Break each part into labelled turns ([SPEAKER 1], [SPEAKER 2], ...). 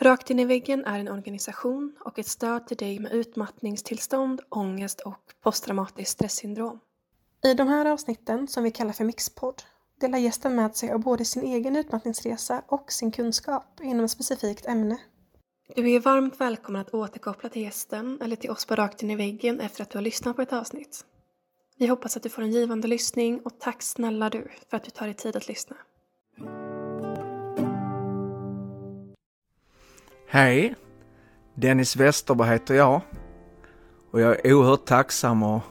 [SPEAKER 1] Rakt in i väggen är en organisation och ett stöd till dig med utmattningstillstånd, ångest och posttraumatiskt stresssyndrom. I de här avsnitten, som vi kallar för Mixpodd, delar gästen med sig av både sin egen utmattningsresa och sin kunskap inom ett specifikt ämne. Du är varmt välkommen att återkoppla till gästen eller till oss på Rakt in i väggen efter att du har lyssnat på ett avsnitt. Vi hoppas att du får en givande lyssning och tack snälla du för att du tar dig tid att lyssna.
[SPEAKER 2] Hej! Dennis Westerberg heter jag och jag är oerhört tacksam att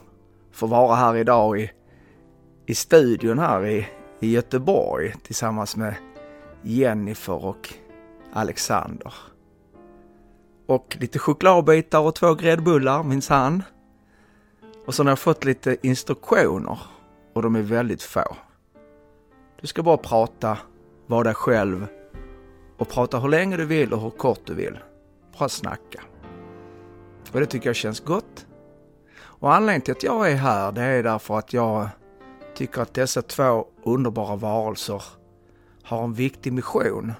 [SPEAKER 2] få vara här idag i, i studion här i, i Göteborg tillsammans med Jennifer och Alexander. Och lite chokladbitar och två gräddbullar minsann. Och så har jag fått lite instruktioner och de är väldigt få. Du ska bara prata, vara dig själv och prata hur länge du vill och hur kort du vill. Bara snacka. Och det tycker jag känns gott. Och anledningen till att jag är här det är därför att jag tycker att dessa två underbara varelser har en viktig mission.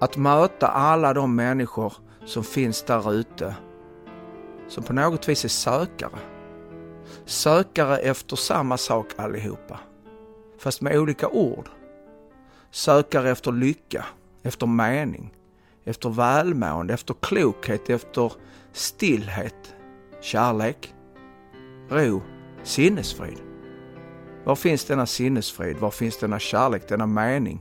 [SPEAKER 2] Att möta alla de människor som finns där ute som på något vis är sökare. Sökare efter samma sak allihopa, fast med olika ord. Sökare efter lycka, efter mening, efter välmående, efter klokhet, efter stillhet, kärlek, ro, sinnesfrid. Var finns denna sinnesfrid? Var finns denna kärlek, denna mening?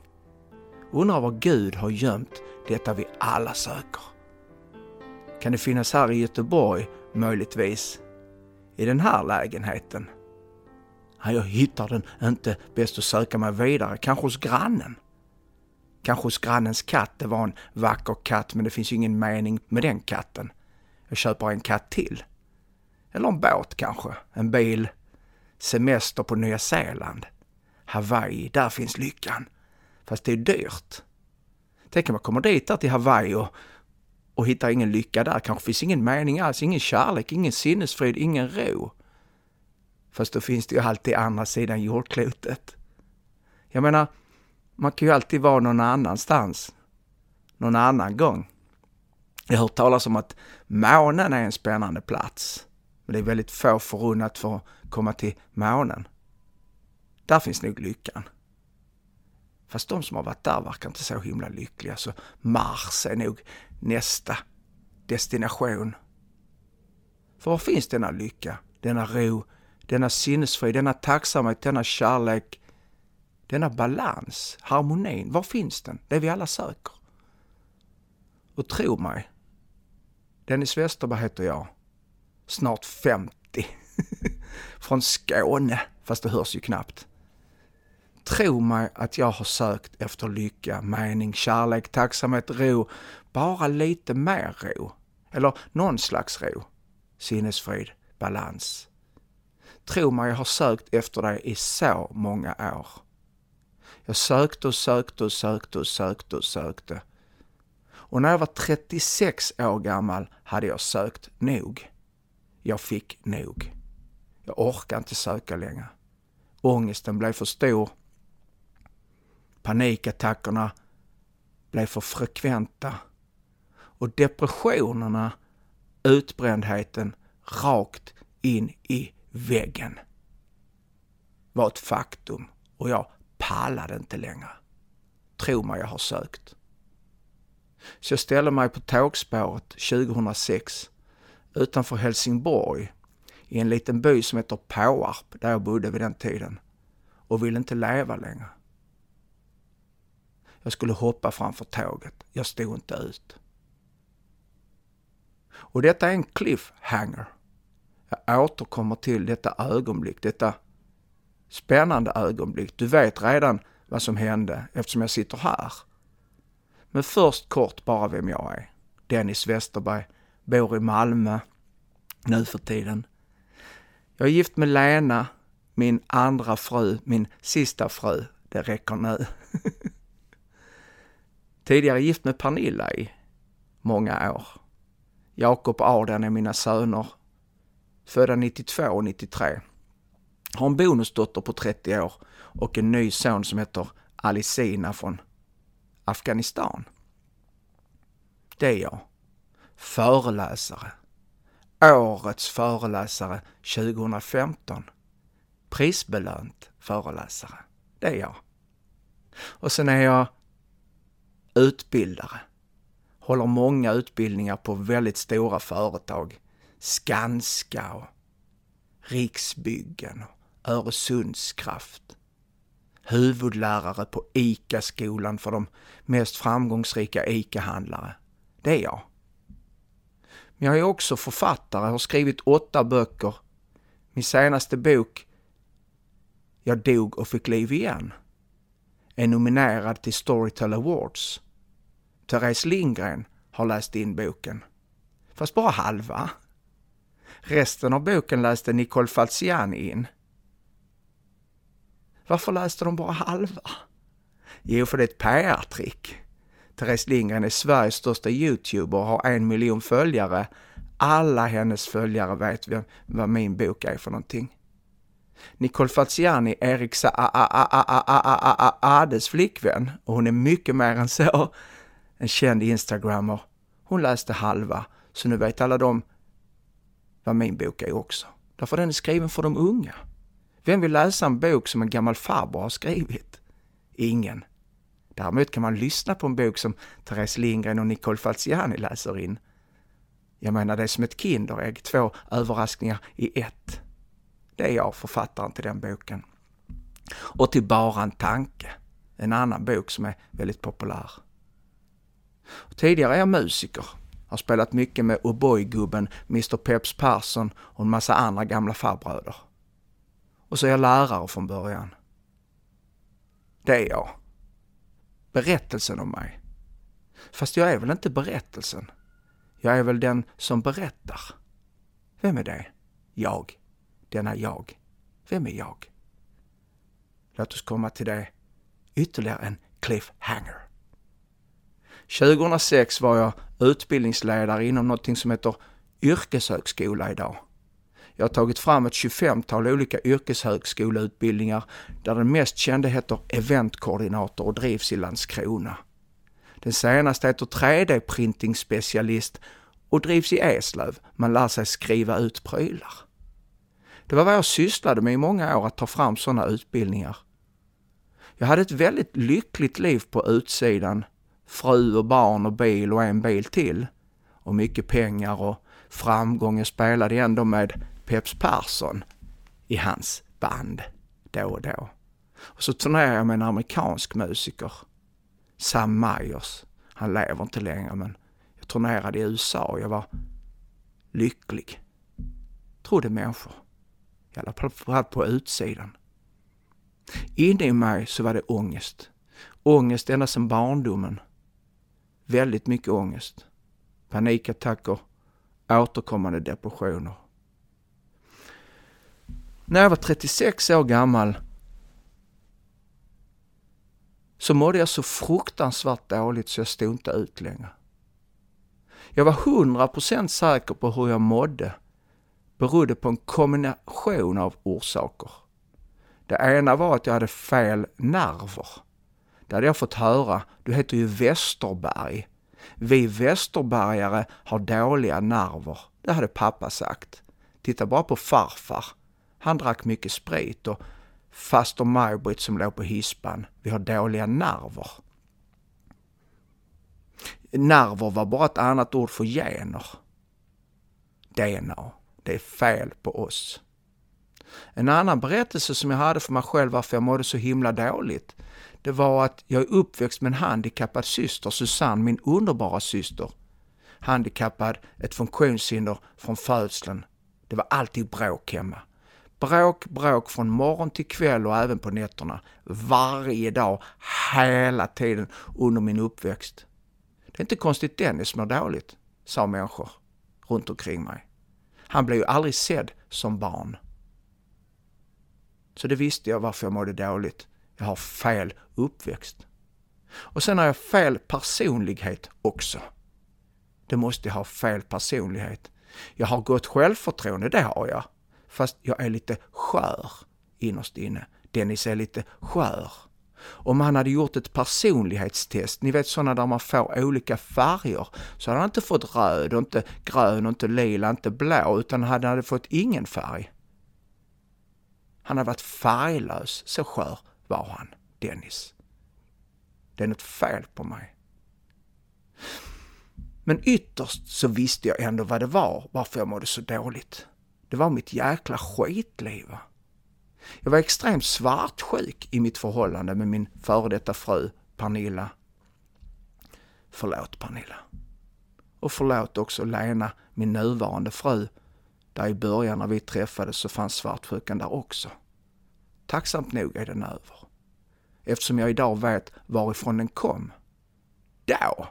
[SPEAKER 2] Undrar var Gud har gömt detta vi alla söker. Kan det finnas här i Göteborg, möjligtvis? I den här lägenheten? Nej, jag hittar den inte. Bäst att söka mig vidare, kanske hos grannen. Kanske hos grannens katt. Det var en vacker katt, men det finns ju ingen mening med den katten. Jag köper en katt till. Eller en båt kanske, en bil. Semester på Nya Zeeland. Hawaii, där finns lyckan. Fast det är dyrt. Tänk om man kommer dit där till Hawaii och, och hittar ingen lycka där. Kanske finns ingen mening alls, ingen kärlek, ingen sinnesfrid, ingen ro. Fast då finns det ju alltid andra sidan jordklotet. Jag menar, man kan ju alltid vara någon annanstans, någon annan gång. Jag har hört talas om att månen är en spännande plats, men det är väldigt få förunnat för att komma till månen. Där finns nog lyckan. Fast de som har varit där verkar inte så himla lyckliga, så Mars är nog nästa destination. För var finns denna lycka, denna ro, denna sinnesfrid, denna tacksamhet, denna kärlek, denna balans, harmonin, var finns den? Det vi alla söker. Och tro mig, Dennis Westerberg heter jag. Snart 50. Från Skåne, fast det hörs ju knappt. Tro mig att jag har sökt efter lycka, mening, kärlek, tacksamhet, ro. Bara lite mer ro. Eller någon slags ro. Sinnesfrid, balans. Tro mig, jag har sökt efter dig i så många år. Jag sökte och sökte och sökte och sökte och sökte. Och när jag var 36 år gammal hade jag sökt nog. Jag fick nog. Jag orkade inte söka längre. Ångesten blev för stor. Panikattackerna blev för frekventa. Och depressionerna, utbrändheten, rakt in i väggen var ett faktum och jag pallade inte längre. Tro mig, jag har sökt. Så jag ställde mig på tågspåret 2006 utanför Helsingborg i en liten by som heter Påarp där jag bodde vid den tiden och ville inte leva längre. Jag skulle hoppa framför tåget. Jag stod inte ut. Och detta är en cliffhanger. Jag återkommer till detta ögonblick, detta spännande ögonblick. Du vet redan vad som hände eftersom jag sitter här. Men först kort bara vem jag är. Dennis Westerberg, bor i Malmö nu för tiden. Jag är gift med Lena, min andra fru, min sista fru. Det räcker nu. Tidigare gift med Pernilla i många år. Jakob och Adrian är mina söner, födda 92 och 93. Har en bonusdotter på 30 år och en ny son som heter Alicina från Afghanistan. Det är jag. Föreläsare. Årets föreläsare 2015. Prisbelönt föreläsare. Det är jag. Och sen är jag utbildare. Håller många utbildningar på väldigt stora företag. Skanska och Riksbyggen och Öresundskraft. Huvudlärare på ICA-skolan för de mest framgångsrika ICA-handlare. Det är jag. Men jag är också författare, har skrivit åtta böcker. Min senaste bok, Jag dog och fick liv igen, är nominerad till Storytel Awards. Therese Lindgren har läst in boken. Fast bara halva. Resten av boken läste Nicole Falciani in. Varför läste de bara halva? Jo, för det är ett PR-trick. Therese Lindgren är Sveriges största YouTuber och har en miljon följare. Alla hennes följare vet vem, vad min bok är för någonting. Nicole Faziani, Erik Ades flickvän, och hon är mycket mer än så, en känd instagrammer. Hon läste halva, så nu vet alla de vad min bok är också. Därför den är skriven för de unga. Vem vill läsa en bok som en gammal farbror har skrivit? Ingen. Däremot kan man lyssna på en bok som Therese Lindgren och Nicole Falciani läser in. Jag menar, det är som ett Kinderägg, två överraskningar i ett. Det är jag, författaren till den boken. Och till Bara en tanke, en annan bok som är väldigt populär. Och tidigare är jag musiker, har spelat mycket med O'boy-gubben Mr Peps Persson och en massa andra gamla farbröder. Och så är jag lärare från början. Det är jag. Berättelsen om mig. Fast jag är väl inte berättelsen. Jag är väl den som berättar. Vem är det? Jag. Denna jag. Vem är jag? Låt oss komma till det. Ytterligare en cliffhanger. 2006 var jag utbildningsledare inom något som heter yrkeshögskola idag. Jag har tagit fram ett 25-tal olika yrkeshögskoleutbildningar där den mest kända heter eventkoordinator och drivs i Landskrona. Den senaste heter 3D-printingspecialist och drivs i Eslöv. Man lär sig skriva ut prylar. Det var vad jag sysslade med i många år, att ta fram sådana utbildningar. Jag hade ett väldigt lyckligt liv på utsidan. Fru och barn och bil och en bil till. Och mycket pengar och framgång. Jag spelade ändå med Peps Persson i hans band då och då. Och så turnerade jag med en amerikansk musiker, Sam Myers. Han lever inte längre men jag turnerade i USA och jag var lycklig. Trodde människor. I alla fall på utsidan. Inne i mig så var det ångest. Ångest ända sedan barndomen. Väldigt mycket ångest. Panikattacker, återkommande depressioner. När jag var 36 år gammal så mådde jag så fruktansvärt dåligt så jag stod inte ut längre. Jag var 100% säker på hur jag mådde berodde på en kombination av orsaker. Det ena var att jag hade fel nerver. Det hade jag fått höra. Du heter ju Westerberg. Vi västerbergare har dåliga nerver. Det hade pappa sagt. Titta bara på farfar. Han drack mycket sprit och faster Maj-Britt som låg på hispan. Vi har dåliga nerver. Nerver var bara ett annat ord för gener. DNA. Det är fel på oss. En annan berättelse som jag hade för mig själv varför jag mådde så himla dåligt, det var att jag är uppväxt med en handikappad syster, Susanne, min underbara syster. Handikappad, ett funktionshinder från födseln. Det var alltid bråk hemma. Bråk, bråk från morgon till kväll och även på nätterna. Varje dag, hela tiden under min uppväxt. Det är inte konstigt Dennis mår dåligt, sa människor runt omkring mig. Han blev ju aldrig sedd som barn. Så det visste jag varför jag mådde dåligt. Jag har fel uppväxt. Och sen har jag fel personlighet också. Det måste jag ha fel personlighet. Jag har gott självförtroende, det har jag. Fast jag är lite skör innerst inne. Dennis är lite skör. Om han hade gjort ett personlighetstest, ni vet sådana där man får olika färger, så hade han inte fått röd och inte grön och inte lila, inte blå, utan han hade fått ingen färg. Han hade varit färglös, så skör var han, Dennis. Det är något fel på mig. Men ytterst så visste jag ändå vad det var, varför jag mådde så dåligt. Det var mitt jäkla skitliv. Jag var extremt svartsjuk i mitt förhållande med min före detta fru Pernilla. Förlåt Pernilla. Och förlåt också Lena, min nuvarande fru, där i början när vi träffades så fanns svartsjukan där också. Tacksamt nog är den över. Eftersom jag idag vet varifrån den kom. Då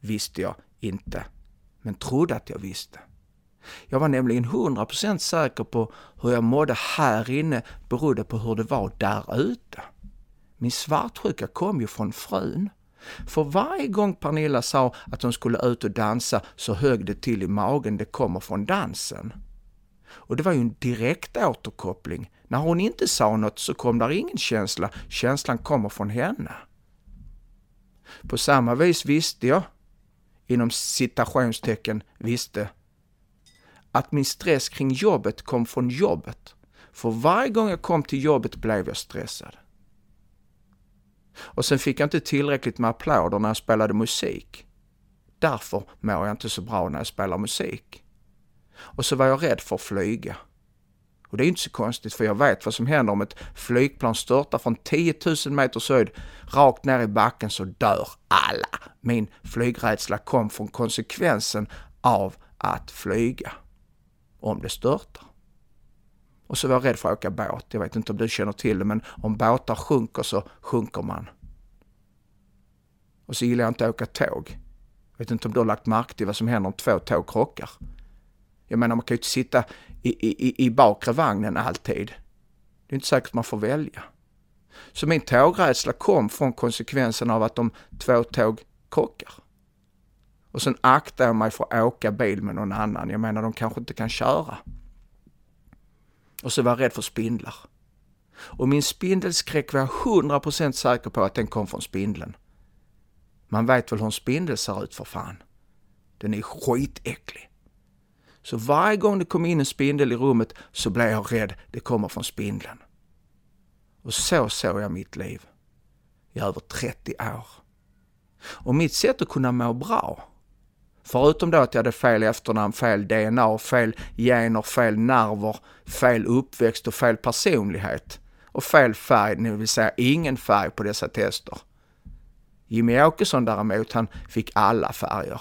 [SPEAKER 2] visste jag inte, men trodde att jag visste. Jag var nämligen 100% säker på hur jag mådde här inne berodde på hur det var där ute. Min svartsjuka kom ju från frun. För varje gång Pernilla sa att hon skulle ut och dansa så högg det till i magen, det kommer från dansen. Och det var ju en direkt återkoppling. När hon inte sa något så kom där ingen känsla, känslan kommer från henne. På samma vis visste jag, inom citationstecken visste, att min stress kring jobbet kom från jobbet. För varje gång jag kom till jobbet blev jag stressad. Och sen fick jag inte tillräckligt med applåder när jag spelade musik. Därför mår jag inte så bra när jag spelar musik. Och så var jag rädd för att flyga. Och det är inte så konstigt för jag vet vad som händer om ett flygplan störtar från 10 000 meters höjd rakt ner i backen så dör alla. Min flygrädsla kom från konsekvensen av att flyga om det störtar. Och så var jag rädd för att åka båt. Jag vet inte om du känner till det, men om båtar sjunker så sjunker man. Och så gillar jag inte att åka tåg. Jag vet inte om du har lagt märke till vad som händer om två tåg krockar. Jag menar, man kan ju inte sitta i, i, i bakre vagnen alltid. Det är inte säkert man får välja. Så min tågrädsla kom från konsekvensen av att de två tåg krockar. Och sen aktar jag mig för att åka bil med någon annan. Jag menar, de kanske inte kan köra. Och så var jag rädd för spindlar. Och min spindelskräck var jag 100% säker på att den kom från spindeln. Man vet väl hur en spindel ser ut för fan. Den är skitäcklig. Så varje gång det kom in en spindel i rummet så blev jag rädd det kommer från spindeln. Och så såg jag mitt liv. I över 30 år. Och mitt sätt att kunna må bra Förutom då att jag hade fel efternamn, fel DNA, fel gener, fel nerver, fel uppväxt och fel personlighet. Och fel färg, det vill säga ingen färg på dessa tester. Jimmy Åkesson däremot, han fick alla färger.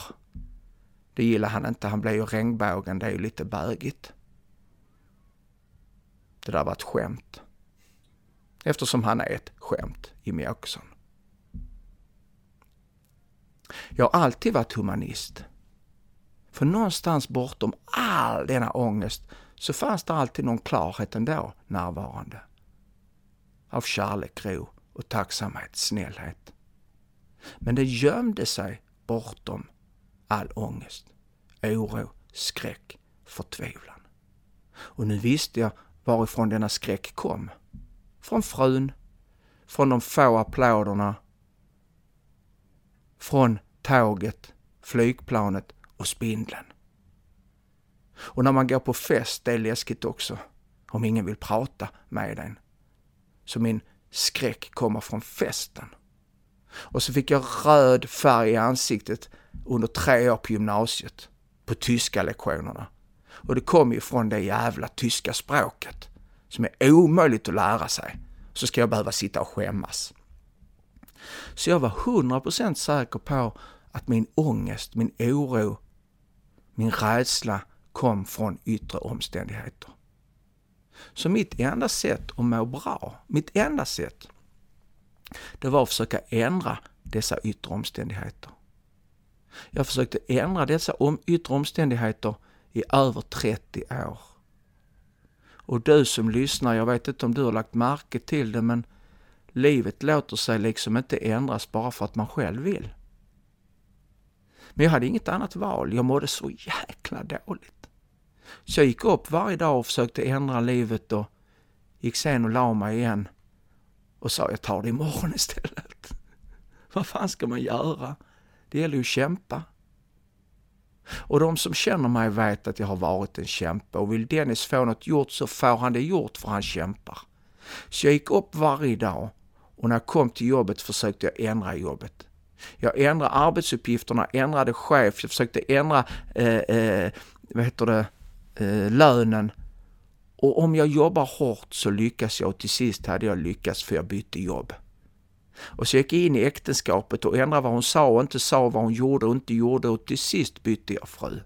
[SPEAKER 2] Det gillar han inte, han blev ju regnbågen, det är ju lite bögigt. Det där var ett skämt. Eftersom han är ett skämt, Jimmy Åkesson. Jag har alltid varit humanist. För någonstans bortom all denna ångest så fanns det alltid någon klarhet ändå närvarande. Av kärlek, ro och tacksamhet, snällhet. Men det gömde sig bortom all ångest, oro, skräck, förtvivlan. Och nu visste jag varifrån denna skräck kom. Från frun, från de få applåderna, från tåget, flygplanet och spindeln. Och när man går på fest, det är läskigt också, om ingen vill prata med en. Så min skräck kommer från festen. Och så fick jag röd färg i ansiktet under tre år på gymnasiet, på tyska lektionerna. Och det kom ju från det jävla tyska språket, som är omöjligt att lära sig. Så ska jag behöva sitta och skämmas. Så jag var 100% säker på att min ångest, min oro, min rädsla kom från yttre omständigheter. Så mitt enda sätt att må bra, mitt enda sätt, det var att försöka ändra dessa yttre omständigheter. Jag försökte ändra dessa om, yttre omständigheter i över 30 år. Och du som lyssnar, jag vet inte om du har lagt märke till det, men livet låter sig liksom inte ändras bara för att man själv vill. Men jag hade inget annat val. Jag mådde så jäkla dåligt. Så jag gick upp varje dag och försökte ändra livet och gick sen och la mig igen. och sa jag tar det imorgon istället. Vad fan ska man göra? Det gäller ju att kämpa. Och de som känner mig vet att jag har varit en kämpe och vill Dennis få något gjort så får han det gjort för han kämpar. Så jag gick upp varje dag och när jag kom till jobbet försökte jag ändra jobbet. Jag ändrade arbetsuppgifterna, ändrade chef, jag försökte ändra eh, eh, vad heter det, eh, lönen. Och om jag jobbar hårt så lyckas jag och till sist hade jag lyckats för jag bytte jobb. Och så gick jag in i äktenskapet och ändrade vad hon sa och inte sa, vad hon gjorde och inte gjorde och till sist bytte jag fru.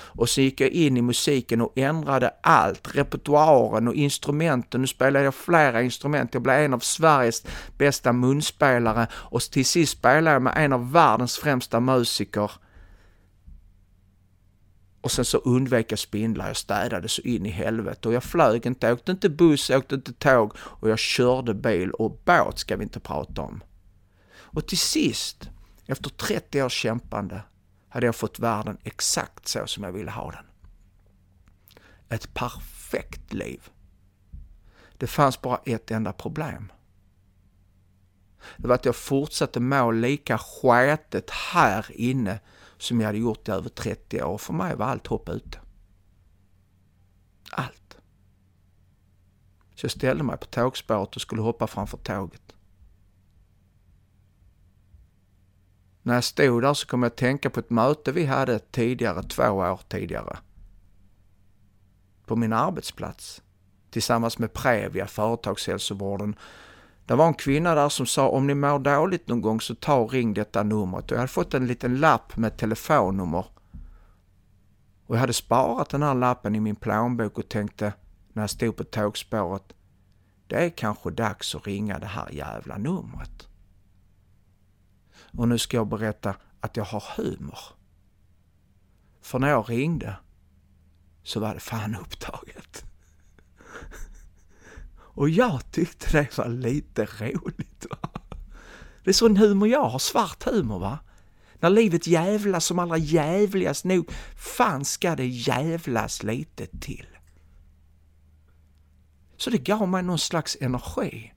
[SPEAKER 2] Och så gick jag in i musiken och ändrade allt, repertoaren och instrumenten. Nu spelade jag flera instrument, jag blev en av Sveriges bästa munspelare och till sist spelade jag med en av världens främsta musiker. Och sen så undvek jag spindlar, jag städade så in i helvete och jag flög inte, jag åkte inte buss, jag åkte inte tåg och jag körde bil och båt ska vi inte prata om. Och till sist, efter 30 års kämpande, hade jag fått världen exakt så som jag ville ha den. Ett perfekt liv. Det fanns bara ett enda problem. Det var att jag fortsatte må lika skätet här inne som jag hade gjort i över 30 år. För mig var allt hopp ute. Allt. Så jag ställde mig på tågspåret och skulle hoppa framför tåget. När jag stod där så kom jag att tänka på ett möte vi hade tidigare, två år tidigare. På min arbetsplats. Tillsammans med Previa, företagshälsovården. Det var en kvinna där som sa om ni mår dåligt någon gång så ta och ring detta numret. Och jag hade fått en liten lapp med telefonnummer. Och jag hade sparat den här lappen i min plånbok och tänkte när jag stod på tågspåret det är kanske dags att ringa det här jävla numret. Och nu ska jag berätta att jag har humor. För när jag ringde så var det fan upptaget. Och jag tyckte det var lite roligt. Va? Det är sån humor jag har, svart humor va. När livet jävlas som allra jävligast nog, fan ska det jävlas lite till. Så det gav mig någon slags energi.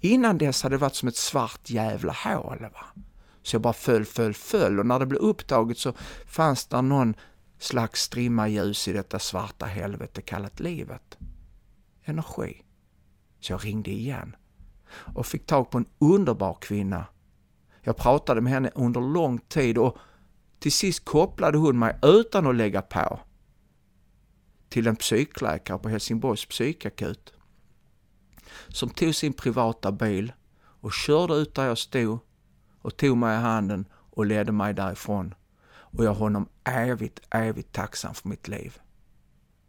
[SPEAKER 2] Innan dess hade det varit som ett svart jävla hål. Va? Så jag bara föll, föll, föll och när det blev upptaget så fanns det någon slags strimma ljus i detta svarta helvete kallat livet. Energi. Så jag ringde igen och fick tag på en underbar kvinna. Jag pratade med henne under lång tid och till sist kopplade hon mig utan att lägga på till en psykläkare på Helsingborgs psykakut som tog sin privata bil och körde ut där jag stod och tog mig i handen och ledde mig därifrån. Och jag är honom evigt, evigt tacksam för mitt liv.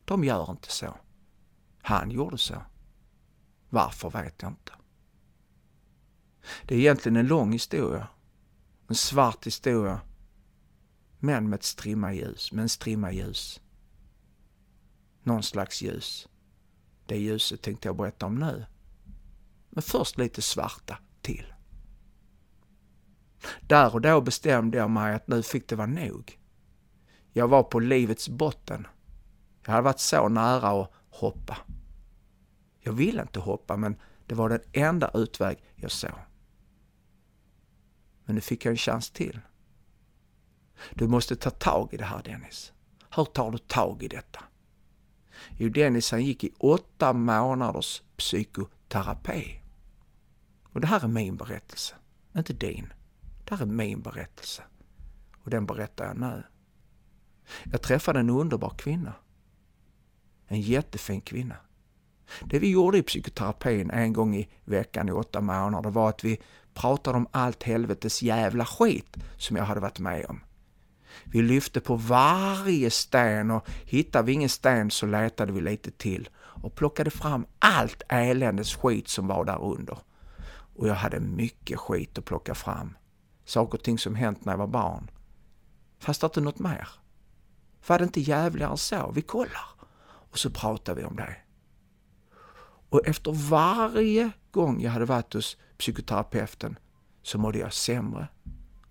[SPEAKER 2] De gör inte så. Han gjorde så. Varför vet jag inte. Det är egentligen en lång historia. En svart historia. Men med ett strimma ljus, med en strimma ljus. Någon slags ljus. Det ljuset tänkte jag berätta om nu. Men först lite svarta till. Där och då bestämde jag mig att nu fick det vara nog. Jag var på livets botten. Jag hade varit så nära att hoppa. Jag ville inte hoppa, men det var den enda utväg jag såg. Men nu fick jag en chans till. Du måste ta tag i det här Dennis. Hur tar du tag i detta? Jo, Dennis han gick i åtta månaders psykoterapi. Och det här är min berättelse, inte din. Det här är min berättelse. Och den berättar jag nu. Jag träffade en underbar kvinna. En jättefin kvinna. Det vi gjorde i psykoterapin en gång i veckan i åtta månader var att vi pratade om allt helvetes jävla skit som jag hade varit med om. Vi lyfte på varje sten och hittade vi ingen sten så letade vi lite till och plockade fram allt eländes skit som var där under. Och jag hade mycket skit att plocka fram. Saker och ting som hänt när jag var barn. Fast inte något mer. Var det inte jävligare så? Vi kollar. Och så pratar vi om det. Och efter varje gång jag hade varit hos psykoterapeuten så mådde jag sämre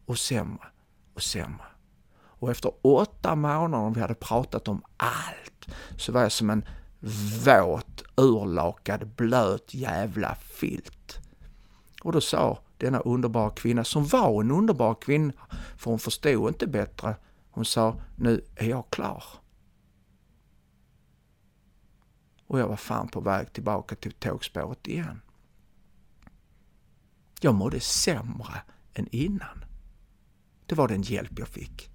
[SPEAKER 2] och sämre och sämre. Och efter åtta månader vi hade pratat om allt så var jag som en våt urlakad blöt jävla filt. Och då sa denna underbara kvinna, som var en underbar kvinna, för hon förstod inte bättre, hon sa, nu är jag klar. Och jag var fan på väg tillbaka till tågspåret igen. Jag mådde sämre än innan. Det var den hjälp jag fick.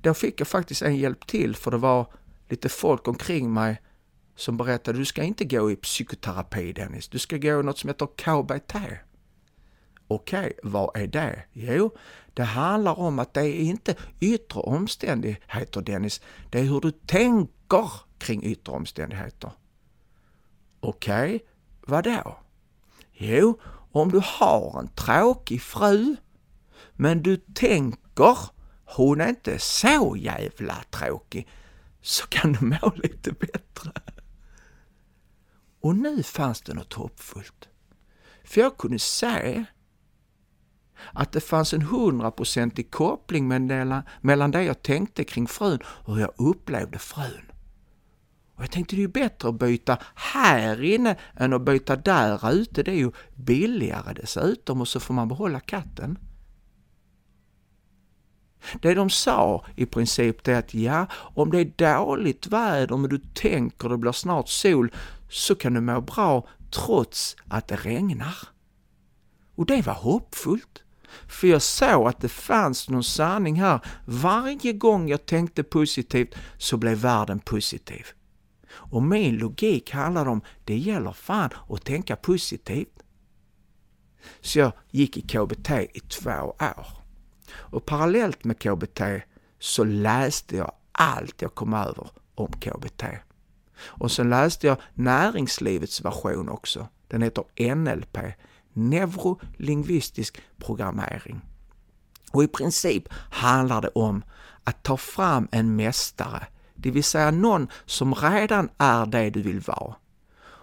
[SPEAKER 2] Då fick jag faktiskt en hjälp till för det var lite folk omkring mig som berättade du ska inte gå i psykoterapi Dennis, du ska gå i något som heter KBT. Okej, okay, vad är det? Jo, det handlar om att det är inte yttre omständigheter Dennis, det är hur du tänker kring yttre omständigheter. Okej, okay, då? Jo, om du har en tråkig fru, men du tänker hon är inte så jävla tråkig, så kan du må lite bättre. Och nu fanns det något hoppfullt. För jag kunde se att det fanns en hundraprocentig koppling mellan, det jag tänkte kring frun och hur jag upplevde frun. Och jag tänkte det är ju bättre att byta här inne än att byta där ute. Det är ju billigare dessutom och så får man behålla katten. Det de sa i princip det är att ja, om det är dåligt väder men du tänker det blir snart sol så kan du må bra trots att det regnar. Och det var hoppfullt. För jag såg att det fanns någon sanning här. Varje gång jag tänkte positivt så blev världen positiv. Och min logik handlar om, det gäller fan att tänka positivt. Så jag gick i KBT i två år. Och parallellt med KBT så läste jag allt jag kom över om KBT. Och sen läste jag näringslivets version också. Den heter NLP, neurolingvistisk programmering. Och i princip handlar det om att ta fram en mästare, det vill säga någon som redan är det du vill vara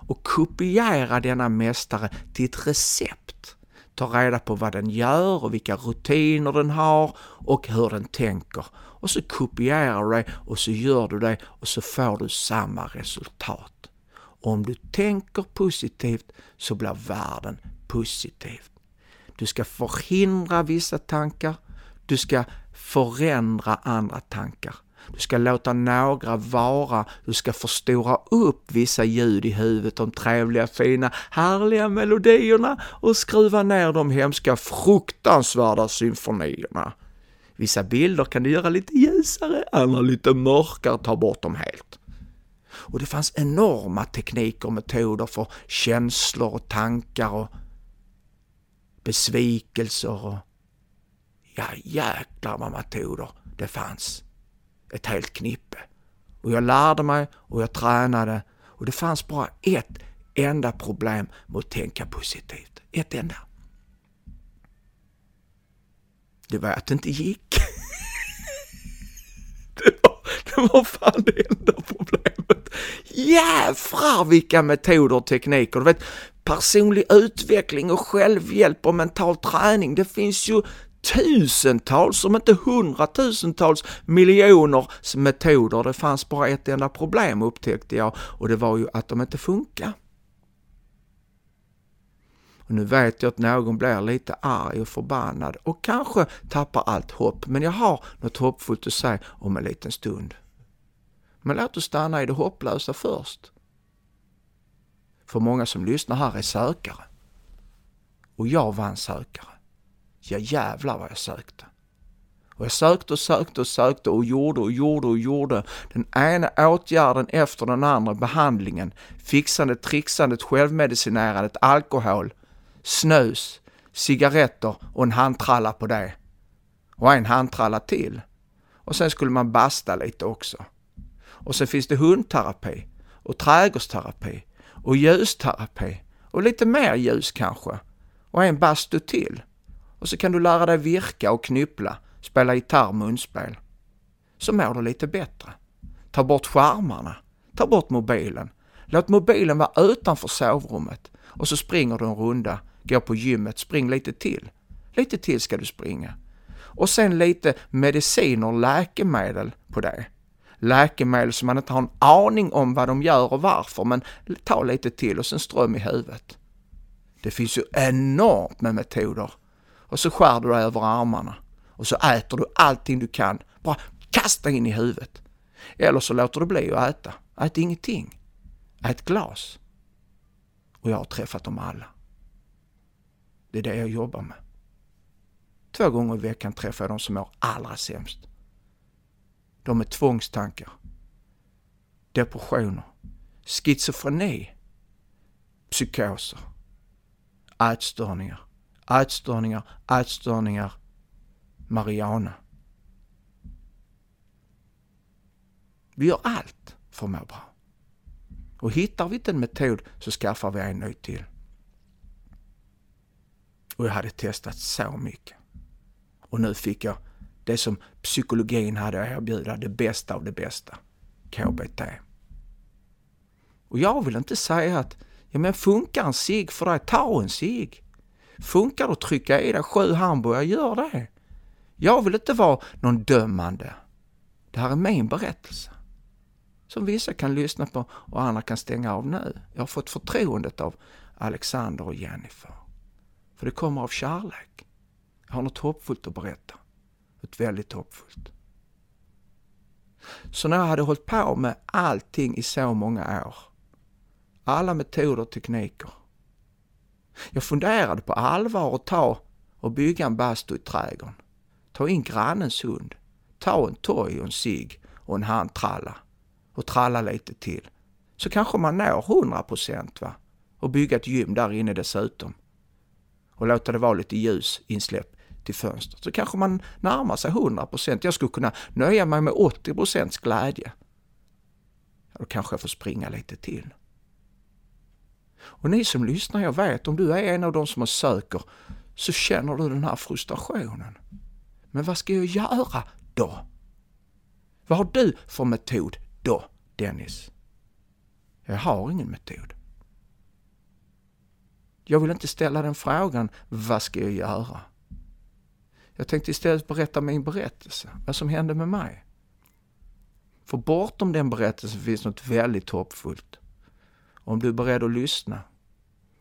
[SPEAKER 2] och kopiera denna mästare till ett recept. Ta reda på vad den gör och vilka rutiner den har och hur den tänker. Och så kopierar du det och så gör du det och så får du samma resultat. Om du tänker positivt så blir världen positiv. Du ska förhindra vissa tankar, du ska förändra andra tankar. Du ska låta några vara, du ska förstora upp vissa ljud i huvudet, de trevliga, fina, härliga melodierna och skruva ner de hemska, fruktansvärda symfonierna. Vissa bilder kan du göra lite ljusare, andra lite mörkare, ta bort dem helt. Och det fanns enorma tekniker och metoder för känslor och tankar och besvikelser och ja, jäklar vad metoder det fanns. Ett helt knippe. Och jag lärde mig och jag tränade och det fanns bara ett enda problem med att tänka positivt. Ett enda. Det var att det inte gick. det, var, det var fan det enda problemet. Jävlar vilka metoder och tekniker. Du vet, personlig utveckling och självhjälp och mental träning. Det finns ju tusentals, om inte hundratusentals miljoner metoder. Det fanns bara ett enda problem upptäckte jag och det var ju att de inte funkar. Och nu vet jag att någon blir lite arg och förbannad och kanske tappar allt hopp, men jag har något hoppfullt att säga om en liten stund. Men låt oss stanna i det hopplösa först. För många som lyssnar här är sökare. Och jag var en sökare. Ja jävlar vad jag sökte. Och jag sökte och sökte och sökte och gjorde och gjorde och gjorde. Den ena åtgärden efter den andra, behandlingen, fixandet, trixandet, självmedicinerandet, alkohol, snus, cigaretter och en handtralla på det. Och en handtralla till. Och sen skulle man basta lite också. Och sen finns det hundterapi och trädgårdsterapi och ljusterapi och lite mer ljus kanske. Och en bastu till. Och så kan du lära dig virka och knyppla, spela gitarr, munspel. Så mår du lite bättre. Ta bort skärmarna. Ta bort mobilen. Låt mobilen vara utanför sovrummet och så springer du en runda, Gå på gymmet, spring lite till. Lite till ska du springa. Och sen lite mediciner, läkemedel på det. läkemedel som man inte har en aning om vad de gör och varför, men ta lite till och sen ström i huvudet. Det finns ju enormt med metoder. Och så skär du dig över armarna och så äter du allting du kan. Bara kasta in i huvudet. Eller så låter du bli att äta. Ät ingenting. Ät glas. Och jag har träffat dem alla. Det är det jag jobbar med. Två gånger i veckan träffar jag de som mår allra sämst. De med tvångstankar, depressioner, schizofreni, psykoser, ätstörningar, ätstörningar, ätstörningar, Mariana. Vi gör allt för att må bra. Och hittar vi inte en metod så skaffar vi en ny till. Och jag hade testat så mycket. Och nu fick jag det som psykologin hade att erbjuda, det bästa av det bästa. KBT. Och jag vill inte säga att, ja men funkar en cigg för dig, ta en cigg. Funkar det att trycka i dig sju hamburgare, gör det. Jag vill inte vara någon dömande. Det här är min berättelse. Som vissa kan lyssna på och andra kan stänga av nu. Jag har fått förtroendet av Alexander och Jennifer. För det kommer av kärlek. Jag har något hoppfullt att berätta. Ett väldigt hoppfullt. Så när jag hade hållit på med allting i så många år, alla metoder och tekniker. Jag funderade på allvar att ta och bygga en bastu i trädgården. Ta in grannens hund, ta en toj och en cigg och en handtralla och tralla lite till. Så kanske man når 100 procent va? Och bygga ett gym där inne dessutom. Och låta det vara lite ljus insläpp till fönstret. Så kanske man närmar sig 100%. Jag skulle kunna nöja mig med 80% glädje. Då kanske jag får springa lite till. Och ni som lyssnar, jag vet om du är en av de som söker så känner du den här frustrationen. Men vad ska jag göra då? Vad har du för metod då, Dennis? Jag har ingen metod. Jag vill inte ställa den frågan, vad ska jag göra? Jag tänkte istället berätta min berättelse, vad som hände med mig. För bortom den berättelsen finns något väldigt hoppfullt. Om du är beredd att lyssna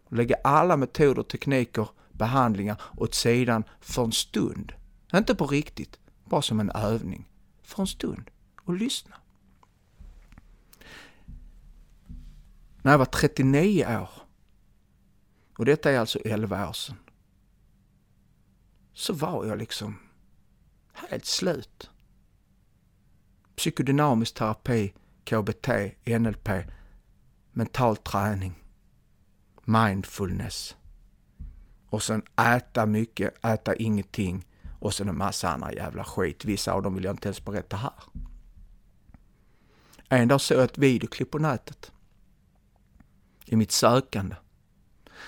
[SPEAKER 2] och lägga alla metoder, tekniker, behandlingar åt sidan för en stund. Inte på riktigt, bara som en övning. För en stund. Och lyssna. När jag var 39 år, och detta är alltså 11 år sedan, så var jag liksom helt slut. Psykodynamisk terapi, KBT, NLP, mental träning, mindfulness och sen äta mycket, äta ingenting och sen en massa andra jävla skit. Vissa av dem vill jag inte ens berätta här. En dag såg jag ett videoklipp på nätet. I mitt sökande.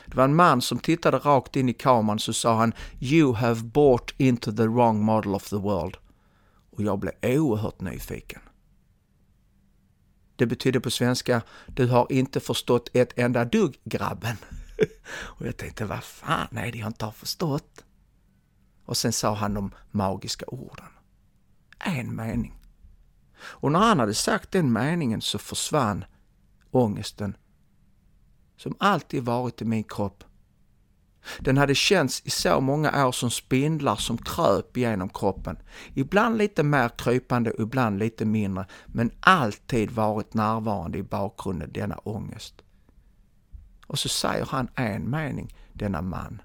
[SPEAKER 2] Det var en man som tittade rakt in i kameran så sa han “You have bought into the wrong model of the world” och jag blev oerhört nyfiken. Det betyder på svenska “Du har inte förstått ett enda dugg grabben”. och jag tänkte vad fan är det jag inte har förstått? Och sen sa han de magiska orden. En mening. Och när han hade sagt den meningen så försvann ångesten som alltid varit i min kropp. Den hade känts i så många år som spindlar som kröp genom kroppen. Ibland lite mer krypande ibland lite mindre, men alltid varit närvarande i bakgrunden, denna ångest. Och så säger han en mening, denna man.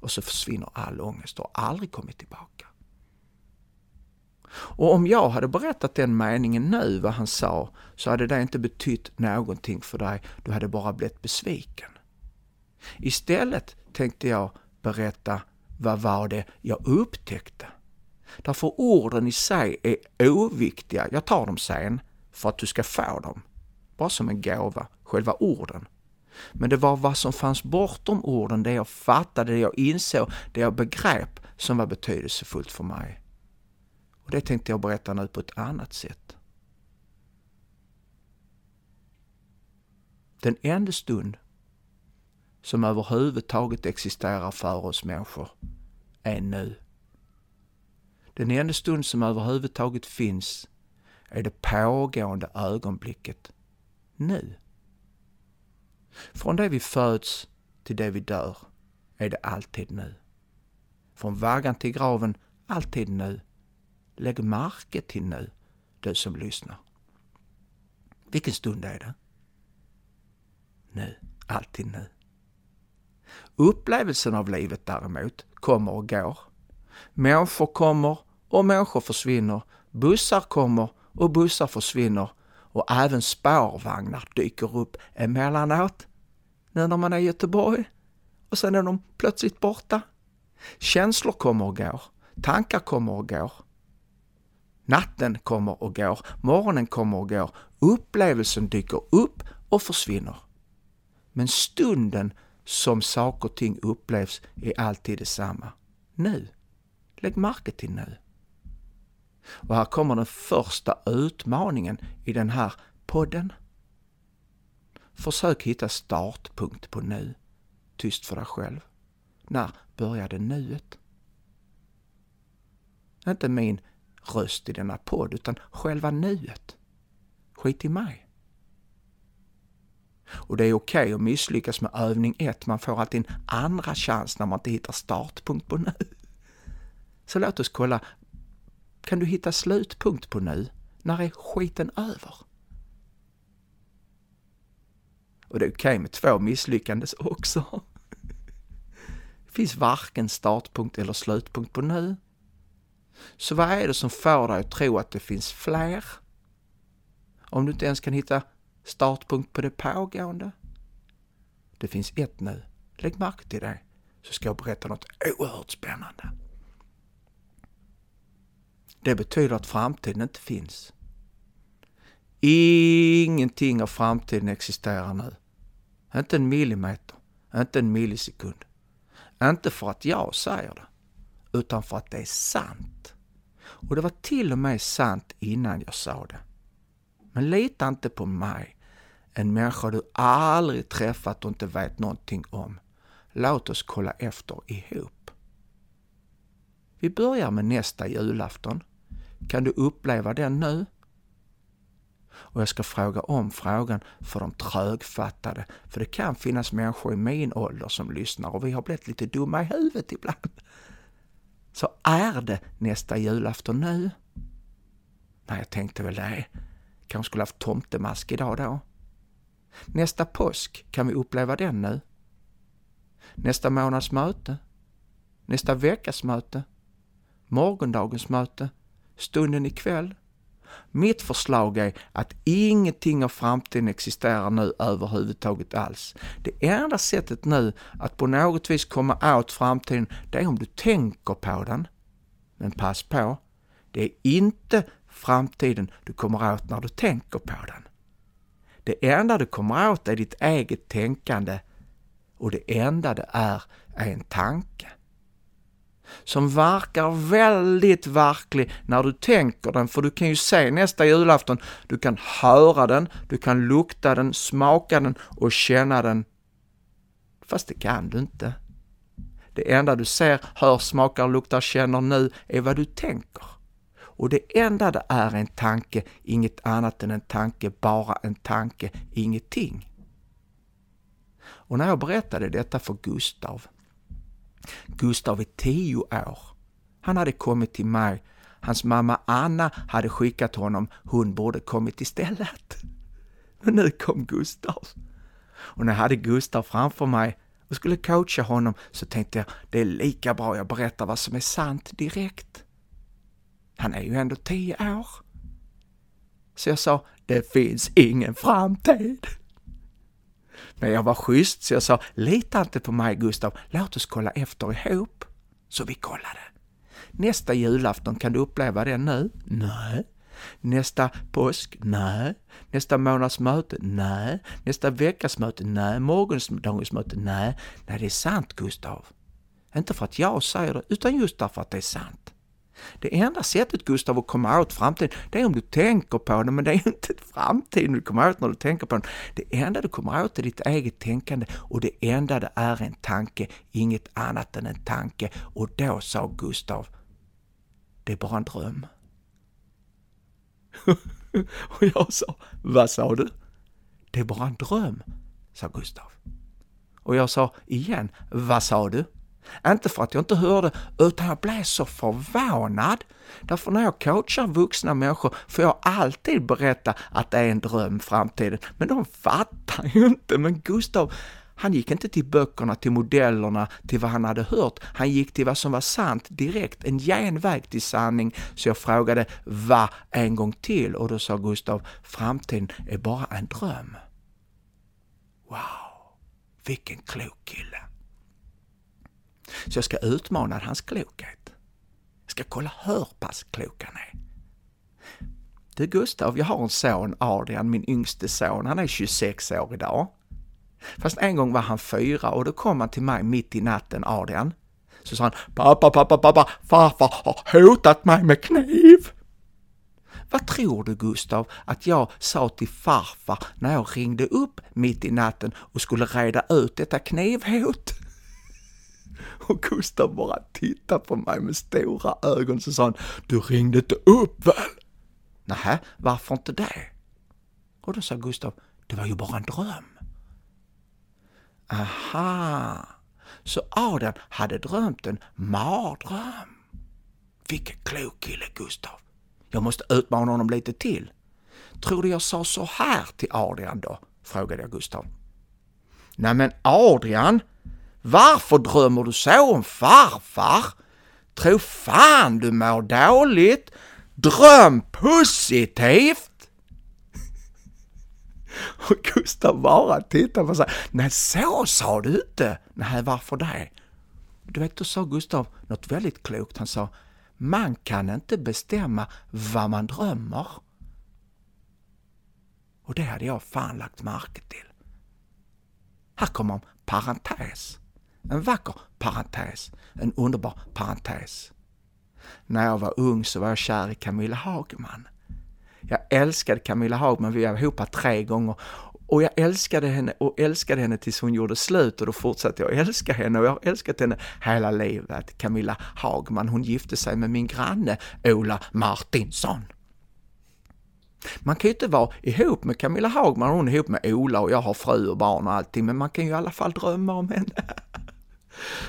[SPEAKER 2] Och så försvinner all ångest och har aldrig kommit tillbaka. Och om jag hade berättat den meningen nu, vad han sa, så hade det inte betytt någonting för dig. Du hade bara blivit besviken. Istället tänkte jag berätta vad var det jag upptäckte. Därför orden i sig är oviktiga. Jag tar dem sen för att du ska få dem. Bara som en gåva, själva orden. Men det var vad som fanns bortom orden, det jag fattade, det jag insåg, det jag begrep som var betydelsefullt för mig. Och det tänkte jag berätta nu på ett annat sätt. Den enda stund som överhuvudtaget existerar för oss människor är nu. Den enda stund som överhuvudtaget finns är det pågående ögonblicket nu. Från det vi föds till det vi dör är det alltid nu. Från vaggan till graven, alltid nu. Lägg märke till nu, du som lyssnar. Vilken stund är det? Nu, alltid nu. Upplevelsen av livet däremot kommer och går. Människor kommer och människor försvinner. Bussar kommer och bussar försvinner. Och även spårvagnar dyker upp emellanåt. Nu när man är i Göteborg. Och sen är de plötsligt borta. Känslor kommer och går. Tankar kommer och går. Natten kommer och går. Morgonen kommer och går. Upplevelsen dyker upp och försvinner. Men stunden som saker och ting upplevs är alltid detsamma. Nu. Lägg märke till nu. Och här kommer den första utmaningen i den här podden. Försök hitta startpunkt på nu. Tyst för dig själv. När började nuet? Inte min röst i denna podd, utan själva nuet. Skit i mig. Och det är okej okay att misslyckas med övning ett, man får alltid en andra chans när man inte hittar startpunkt på nu. Så låt oss kolla, kan du hitta slutpunkt på nu? När är skiten över? Och det är okej okay med två misslyckandes också. Det finns varken startpunkt eller slutpunkt på nu. Så vad är det som får dig att tro att det finns fler? Om du inte ens kan hitta startpunkt på det pågående? Det finns ett nu. Lägg märke till det, så ska jag berätta något oerhört spännande. Det betyder att framtiden inte finns. Ingenting av framtiden existerar nu. Inte en millimeter, inte en millisekund. Inte för att jag säger det, utan för att det är sant. Och det var till och med sant innan jag sa det. Men lita inte på mig, en människa du aldrig träffat och inte vet någonting om. Låt oss kolla efter ihop. Vi börjar med nästa julafton. Kan du uppleva den nu? Och jag ska fråga om frågan för de trögfattade, för det kan finnas människor i min ålder som lyssnar och vi har blivit lite dumma i huvudet ibland. Så är det nästa julafton nu? Nej, jag tänkte väl det. Kanske skulle haft tomtemask idag då. Nästa påsk, kan vi uppleva den nu? Nästa månads möte? Nästa veckas möte? Morgondagens möte? Stunden ikväll? Mitt förslag är att ingenting av framtiden existerar nu överhuvudtaget alls. Det enda sättet nu att på något vis komma åt framtiden, det är om du tänker på den. Men pass på, det är inte framtiden du kommer åt när du tänker på den. Det enda du kommer åt är ditt eget tänkande och det enda det är, är en tanke som verkar väldigt verklig när du tänker den, för du kan ju se nästa julafton, du kan höra den, du kan lukta den, smaka den och känna den. Fast det kan du inte. Det enda du ser, hör, smakar, luktar, känner nu är vad du tänker. Och det enda det är en tanke, inget annat än en tanke, bara en tanke, ingenting. Och när jag berättade detta för Gustav, Gustav är tio år. Han hade kommit till mig. Hans mamma Anna hade skickat honom. Hon borde kommit istället. Men nu kom Gustav. Och när jag hade Gustav framför mig och skulle coacha honom så tänkte jag, det är lika bra jag berättar vad som är sant direkt. Han är ju ändå tio år. Så jag sa, det finns ingen framtid. Men jag var schysst så jag sa, lita inte på mig Gustav, låt oss kolla efter ihop. Så vi kollade. Nästa julafton, kan du uppleva det nu? Nej. Nästa påsk? Nej. Nästa månads möte? Nej. Nästa veckas möte? Nej. Morgondagens möte? Nej. Nej, det är sant Gustav. Inte för att jag säger det, utan just därför att det är sant. Det enda sättet Gustav att komma åt framtiden, det är om du tänker på den, men det är inte framtiden du kommer åt när du tänker på den. Det enda du kommer åt är ditt eget tänkande och det enda det är en tanke, inget annat än en tanke. Och då sa Gustav, det är bara en dröm. Och jag sa, vad sa du? Det är bara en dröm, sa Gustav. Och jag sa igen, vad sa du? Inte för att jag inte hörde, utan jag blev så förvånad. Därför när jag coachar vuxna människor får jag alltid berätta att det är en dröm framtiden. Men de fattar ju inte. Men Gustav, han gick inte till böckerna, till modellerna, till vad han hade hört. Han gick till vad som var sant direkt, en genväg till sanning. Så jag frågade vad en gång till och då sa Gustav, framtiden är bara en dröm. Wow, vilken klok kille. Så jag ska utmana hans klokhet. Jag ska kolla hur pass klok han är. Du Gustav, jag har en son, Adrian, min yngste son. Han är 26 år idag. Fast en gång var han fyra och då kom han till mig mitt i natten, Adrian. Så sa han, pappa, pappa, pappa, farfar har hotat mig med kniv. Vad tror du Gustav att jag sa till farfar när jag ringde upp mitt i natten och skulle reda ut detta knivhot? Och Gustav bara tittade på mig med stora ögon så sa han, du ringde inte upp väl? Nähä, varför inte det? Och då sa Gustav, det var ju bara en dröm. Aha, så Adrian hade drömt en mardröm. Vilken klok kille Gustav. Jag måste utmana honom lite till. Tror du jag sa så här till Adrian då? frågade jag Gustav. Nej men Adrian, varför drömmer du så om farfar? Tro fan du mår dåligt. Dröm positivt! Och Gustav bara tittade på sig. Nej, så sa du inte! Nej, varför det? Du vet, då sa Gustav något väldigt klokt. Han sa, man kan inte bestämma vad man drömmer. Och det hade jag fan lagt märke till. Här kommer en parentes. En vacker parentes. En underbar parentes. När jag var ung så var jag kär i Camilla Hagman. Jag älskade Camilla Hagman, vi var ihop tre gånger och jag älskade henne och älskade henne tills hon gjorde slut och då fortsatte jag älska henne och jag har älskat henne hela livet. Camilla Hagman, hon gifte sig med min granne Ola Martinsson. Man kan ju inte vara ihop med Camilla Hagman, hon är ihop med Ola och jag har fru och barn och allting, men man kan ju i alla fall drömma om henne.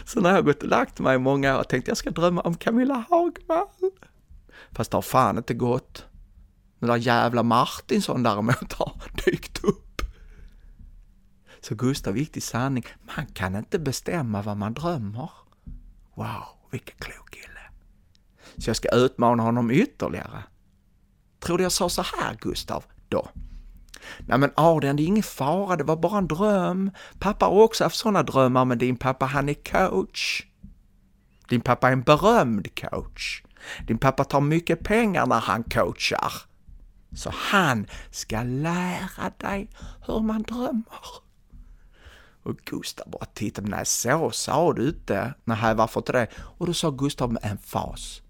[SPEAKER 2] Så när jag gått och lagt mig i många år tänkte jag ska drömma om Camilla Hagman. Fast det har fan inte gått. Den där jävla Martinsson däremot har dykt upp. Så Gustav gick till sanning. Man kan inte bestämma vad man drömmer. Wow, vilken klok kille. Så jag ska utmana honom ytterligare. Tror du jag sa så här Gustav då? Nej men Adrian, det är ingen fara, det var bara en dröm. Pappa har också haft sådana drömmar, men din pappa han är coach. Din pappa är en berömd coach. Din pappa tar mycket pengar när han coachar. Så han ska lära dig hur man drömmer. Och Gustav bara tittade, nej så sa du inte. Nej, varför inte det? Och då sa Gustav med en fas,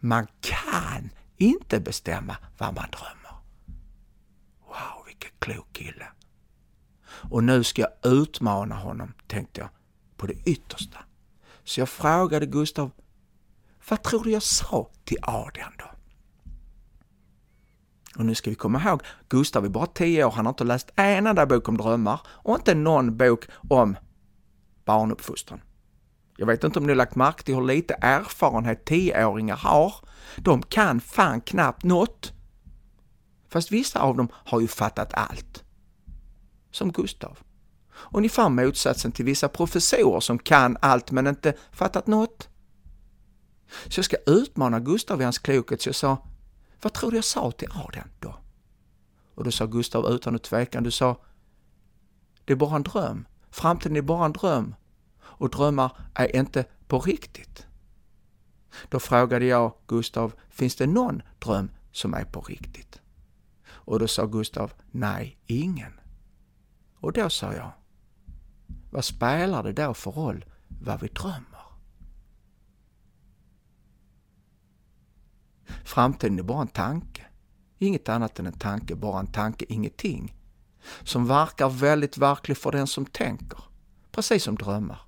[SPEAKER 2] man kan inte bestämma vad man drömmer mycket vilken klok kille. Och nu ska jag utmana honom, tänkte jag, på det yttersta. Så jag frågade Gustav, vad tror du jag sa till Adrian då? Och nu ska vi komma ihåg, Gustav är bara 10 år, han har inte läst en enda bok om drömmar och inte någon bok om barnuppfostran. Jag vet inte om ni har lagt märke till hur lite erfarenhet 10-åringar har. De kan fan knappt något. Fast vissa av dem har ju fattat allt. Som Gustav. Ungefär motsatsen till vissa professorer som kan allt men inte fattat något. Så jag ska utmana Gustav i hans klokhet, så jag sa vad tror du jag sa till Adrian då? Och då sa Gustav utan att tveka, du sa Det är bara en dröm. Framtiden är bara en dröm. Och drömmar är inte på riktigt. Då frågade jag Gustav, finns det någon dröm som är på riktigt? Och då sa Gustav, nej, ingen. Och då sa jag, vad spelar det då för roll vad vi drömmer? Framtiden är bara en tanke. Inget annat än en tanke, bara en tanke, ingenting. Som verkar väldigt verklig för den som tänker. Precis som drömmar.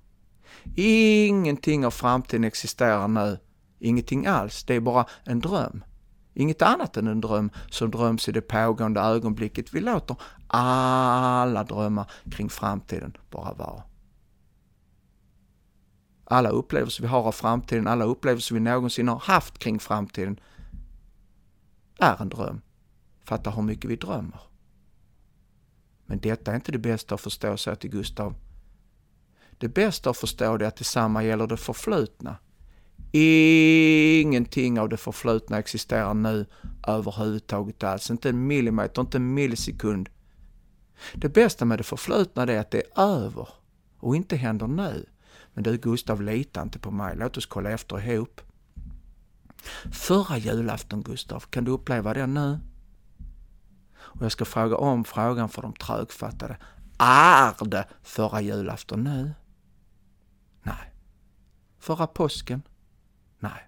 [SPEAKER 2] Ingenting av framtiden existerar nu. Ingenting alls. Det är bara en dröm. Inget annat än en dröm som dröms i det pågående ögonblicket. Vi låter alla drömmar kring framtiden bara vara. Alla upplevelser vi har av framtiden, alla upplevelser vi någonsin har haft kring framtiden är en dröm. Fatta hur mycket vi drömmer. Men detta är inte det bästa att förstå, säger till Gustav. Det bästa att förstå är att detsamma gäller det förflutna. Ingenting av det förflutna existerar nu överhuvudtaget alls. Inte en millimeter, inte en millisekund. Det bästa med det förflutna är att det är över och inte händer nu. Men du Gustav, lita inte på mig. Låt oss kolla efter ihop. Förra julafton Gustav, kan du uppleva det nu? Och jag ska fråga om frågan för de trögfattade. Är det förra julafton nu? Nej. Förra påsken? Nej.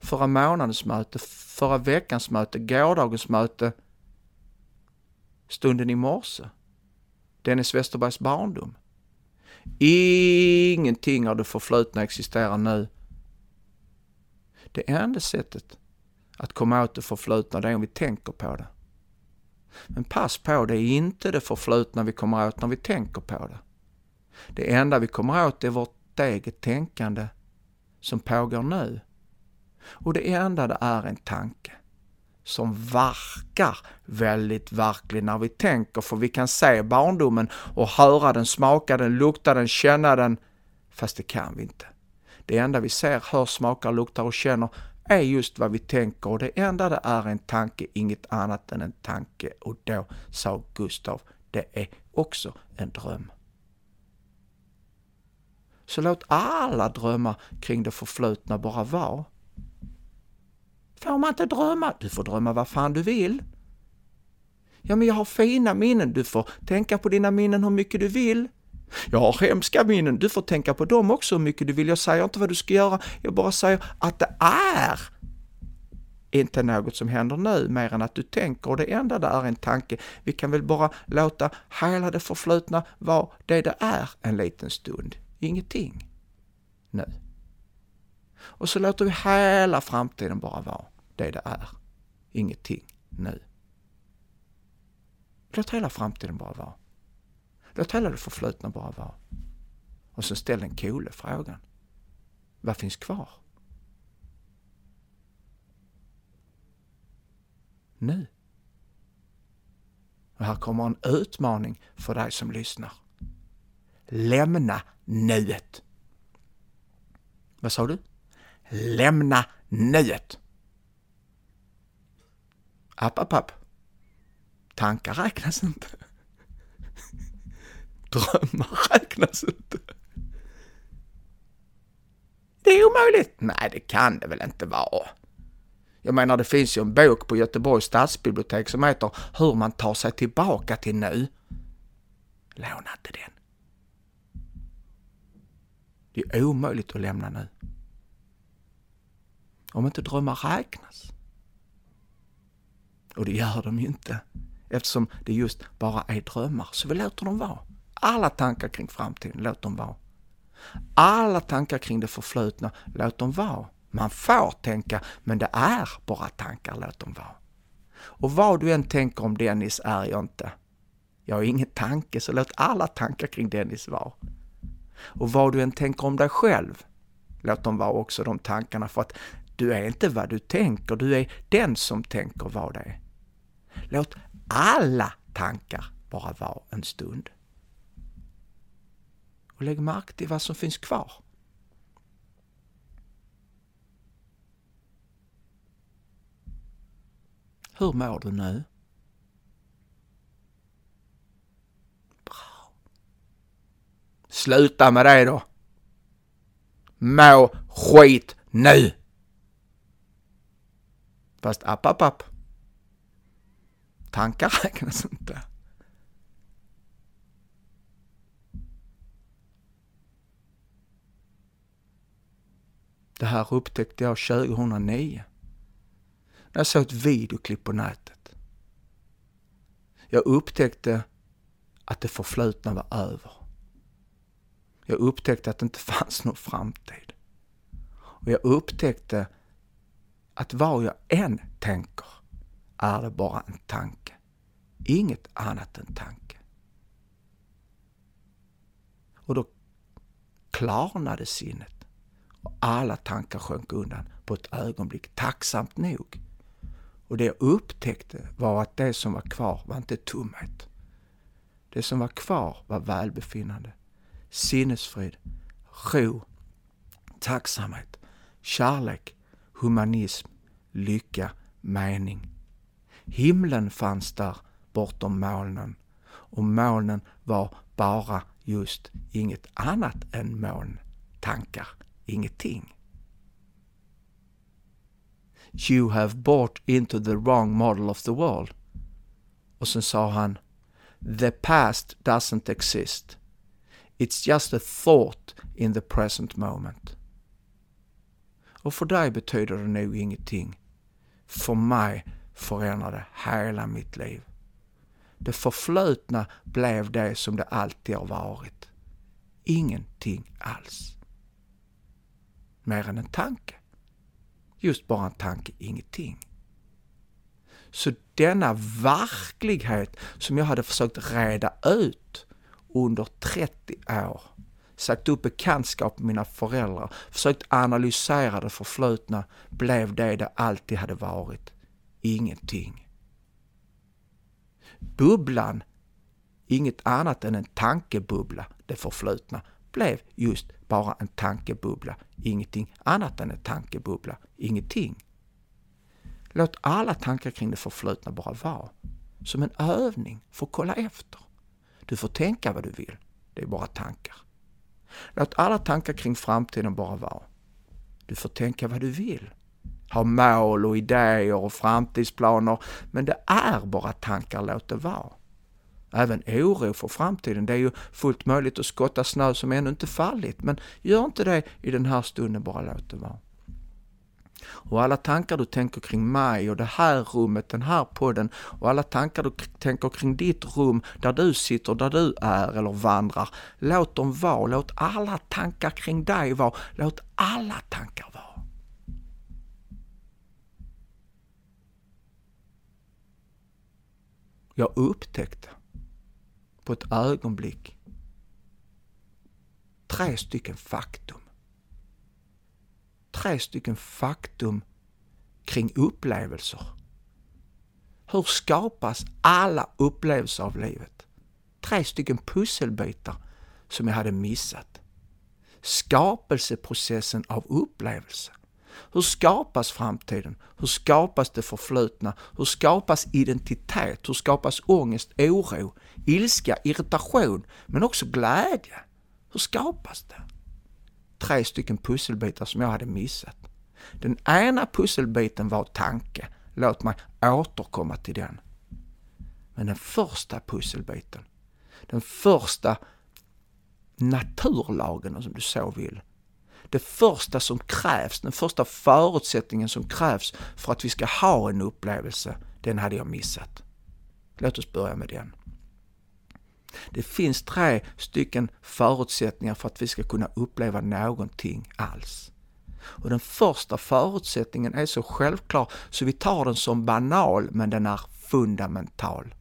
[SPEAKER 2] Förra månadens möte, förra veckans möte, gårdagens möte, stunden i morse, Dennis Westerbergs barndom. Ingenting av det förflutna existerar nu. Det enda sättet att komma åt det förflutna det är om vi tänker på det. Men pass på, det är inte det förflutna vi kommer åt när vi tänker på det. Det enda vi kommer åt är vårt eget tänkande som pågår nu. Och det enda det är en tanke som verkar väldigt verklig när vi tänker, för vi kan se barndomen och höra den, smaka den, lukta den, känna den, fast det kan vi inte. Det enda vi ser, hör, smakar, luktar och känner är just vad vi tänker och det enda det är en tanke, inget annat än en tanke. Och då sa Gustav, det är också en dröm. Så låt alla drömmar kring det förflutna bara vara. Får man inte drömma? Du får drömma vad fan du vill. Ja, men jag har fina minnen. Du får tänka på dina minnen hur mycket du vill. Jag har hemska minnen. Du får tänka på dem också hur mycket du vill. Jag säger inte vad du ska göra. Jag bara säger att det är inte något som händer nu mer än att du tänker och det enda där är en tanke. Vi kan väl bara låta hela det förflutna vara det det är en liten stund. Ingenting nu. Och så låter vi hela framtiden bara vara det det är. Ingenting nu. Låt hela framtiden bara vara. Låt hela det förflutna bara vara. Och så ställ den coole frågan. Vad finns kvar? Nu. Och här kommer en utmaning för dig som lyssnar. Lämna nuet. Vad sa du? Lämna nuet. App, app, app. Tankar räknas inte. Drömmar räknas inte. Det är omöjligt. Nej, det kan det väl inte vara. Jag menar, det finns ju en bok på Göteborgs stadsbibliotek som heter Hur man tar sig tillbaka till nu. Låna inte den. Det är omöjligt att lämna nu. Om inte drömmar räknas. Och det gör de ju inte eftersom det just bara är drömmar. Så vi låter dem vara. Alla tankar kring framtiden, låt dem vara. Alla tankar kring det förflutna, låt dem vara. Man får tänka, men det är bara tankar, låt dem vara. Och vad du än tänker om Dennis är jag inte. Jag har ingen tanke, så låt alla tankar kring Dennis vara. Och vad du än tänker om dig själv, låt dem vara också de tankarna, för att du är inte vad du tänker, du är den som tänker vad det är. Låt alla tankar bara vara en stund. Och lägg märke till vad som finns kvar. Hur mår du nu? Bra. Sluta med det då. Må skit nu! Fast app, app, app. Tankar räknas inte. Det här upptäckte jag 2009. När jag såg ett videoklipp på nätet. Jag upptäckte att det förflutna var över. Jag upptäckte att det inte fanns någon framtid. Och jag upptäckte att vad jag än tänker är det bara en tanke. Inget annat än tanke. Och då klarnade sinnet och alla tankar sjönk undan på ett ögonblick, tacksamt nog. Och det jag upptäckte var att det som var kvar var inte tomhet. Det som var kvar var välbefinnande, sinnesfrid, ro, tacksamhet, kärlek, humanism, lycka, mening. Himlen fanns där bortom molnen och molnen var bara just inget annat än moln, tankar, ingenting. You have bought into the wrong model of the world. Och sen sa han The past doesn't exist. It's just a thought in the present moment. Och för dig betyder det nog ingenting. För mig förändrade hela mitt liv. Det förflutna blev det som det alltid har varit. Ingenting alls. Mer än en tanke. Just bara en tanke, ingenting. Så denna verklighet som jag hade försökt reda ut under 30 år, sagt upp bekantskap med mina föräldrar, försökt analysera det förflutna, blev det det alltid hade varit. Ingenting. Bubblan, inget annat än en tankebubbla, det förflutna, blev just bara en tankebubbla, ingenting annat än en tankebubbla, ingenting. Låt alla tankar kring det förflutna bara vara. Som en övning för att kolla efter. Du får tänka vad du vill. Det är bara tankar. Låt alla tankar kring framtiden bara vara. Du får tänka vad du vill. Ha mål och idéer och framtidsplaner. Men det är bara tankar, låt det vara. Även oro för framtiden. Det är ju fullt möjligt att skotta snö som ännu inte fallit. Men gör inte det i den här stunden, bara låt det vara. Och alla tankar du tänker kring mig och det här rummet, den här podden och alla tankar du tänker kring ditt rum där du sitter, där du är eller vandrar. Låt dem vara, låt alla tankar kring dig vara, låt alla tankar vara. Jag upptäckte på ett ögonblick tre stycken faktum tre stycken faktum kring upplevelser. Hur skapas alla upplevelser av livet? Tre stycken pusselbitar som jag hade missat. Skapelseprocessen av upplevelse. Hur skapas framtiden? Hur skapas det förflutna? Hur skapas identitet? Hur skapas ångest, oro, ilska, irritation, men också glädje? Hur skapas det? Tre stycken pusselbitar som jag hade missat. Den ena pusselbiten var tanke. Låt mig återkomma till den. Men den första pusselbiten, den första naturlagen om du så vill, det första som krävs, den första förutsättningen som krävs för att vi ska ha en upplevelse, den hade jag missat. Låt oss börja med den. Det finns tre stycken förutsättningar för att vi ska kunna uppleva någonting alls. Och den första förutsättningen är så självklar så vi tar den som banal men den är fundamental.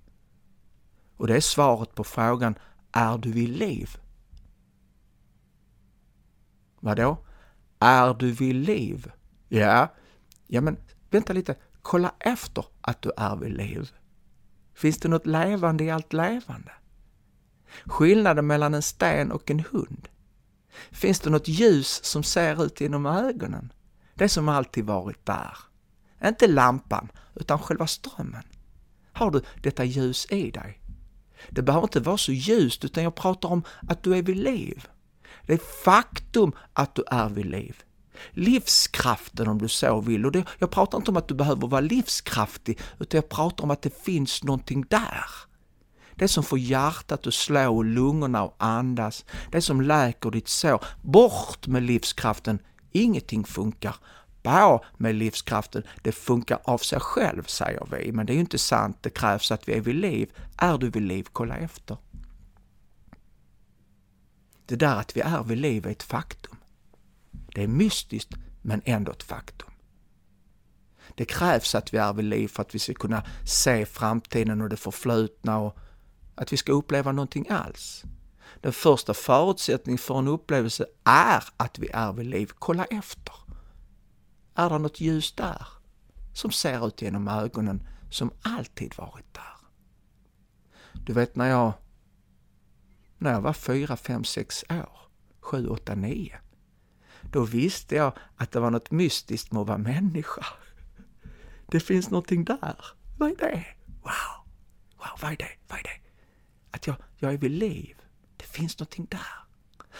[SPEAKER 2] Och det är svaret på frågan Är du vid liv? Vadå? Är du vid liv? Ja, ja men vänta lite, kolla efter att du är vid liv. Finns det något levande i allt levande? Skillnaden mellan en sten och en hund? Finns det något ljus som ser ut genom ögonen? Det som alltid varit där. Inte lampan, utan själva strömmen. Har du detta ljus i dig? Det behöver inte vara så ljust, utan jag pratar om att du är vid liv. Det är faktum att du är vid liv. Livskraften om du så vill. Och det, jag pratar inte om att du behöver vara livskraftig, utan jag pratar om att det finns någonting där. Det som får hjärtat att slå och lungorna att andas. Det som läker ditt sår. Bort med livskraften. Ingenting funkar. På med livskraften. Det funkar av sig själv, säger vi. Men det är ju inte sant. Det krävs att vi är vid liv. Är du vid liv, kolla efter. Det där att vi är vid liv är ett faktum. Det är mystiskt, men ändå ett faktum. Det krävs att vi är vid liv för att vi ska kunna se framtiden och det förflutna och att vi ska uppleva någonting alls. Den första förutsättningen för en upplevelse är att vi är vid liv. Kolla efter. Är det något ljus där? Som ser ut genom ögonen, som alltid varit där. Du vet när jag, när jag var fyra, fem, sex år, sju, åtta, nio, då visste jag att det var något mystiskt med att vara människa. Det finns någonting där. Vad är det? Wow! Wow, vad är det? Vad är det? Att jag, jag är vid liv. Det finns någonting där.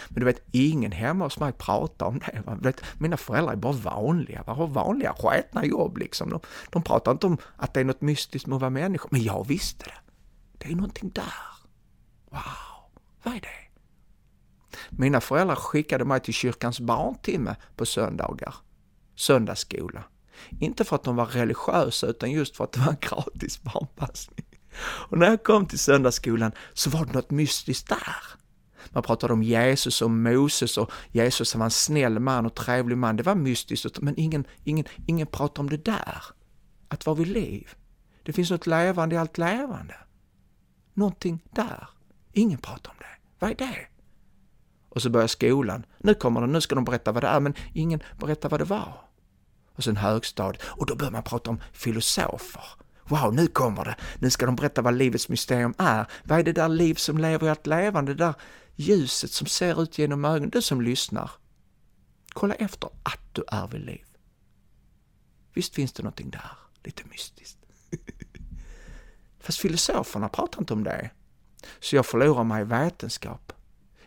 [SPEAKER 2] Men du vet, ingen hemma hos mig pratar om det. Va? Vet, mina föräldrar är bara vanliga, va? har vanliga sketna jobb liksom. De, de pratar inte om att det är något mystiskt med att vara människa. Men jag visste det. Det är någonting där. Wow, vad är det? Mina föräldrar skickade mig till kyrkans barntimme på söndagar. Söndagsskola. Inte för att de var religiösa utan just för att det var en gratis barnpassning. Och när jag kom till söndagsskolan så var det något mystiskt där. Man pratade om Jesus och Moses och Jesus var en snäll man och trevlig man. Det var mystiskt, men ingen, ingen, ingen pratade om det där. Att vara vid liv. Det finns något levande i allt levande. Någonting där. Ingen pratar om det. Vad är det? Och så börjar skolan. Nu kommer det, nu ska de berätta vad det är, men ingen berättar vad det var. Och sen högstadiet, och då börjar man prata om filosofer. Wow, nu kommer det! Nu ska de berätta vad livets mysterium är. Vad är det där liv som lever i allt levande? Det där ljuset som ser ut genom ögonen. Du som lyssnar. Kolla efter att du är vid liv. Visst finns det någonting där, lite mystiskt. Fast filosoferna pratar inte om det. Så jag förlorar mig i vetenskap.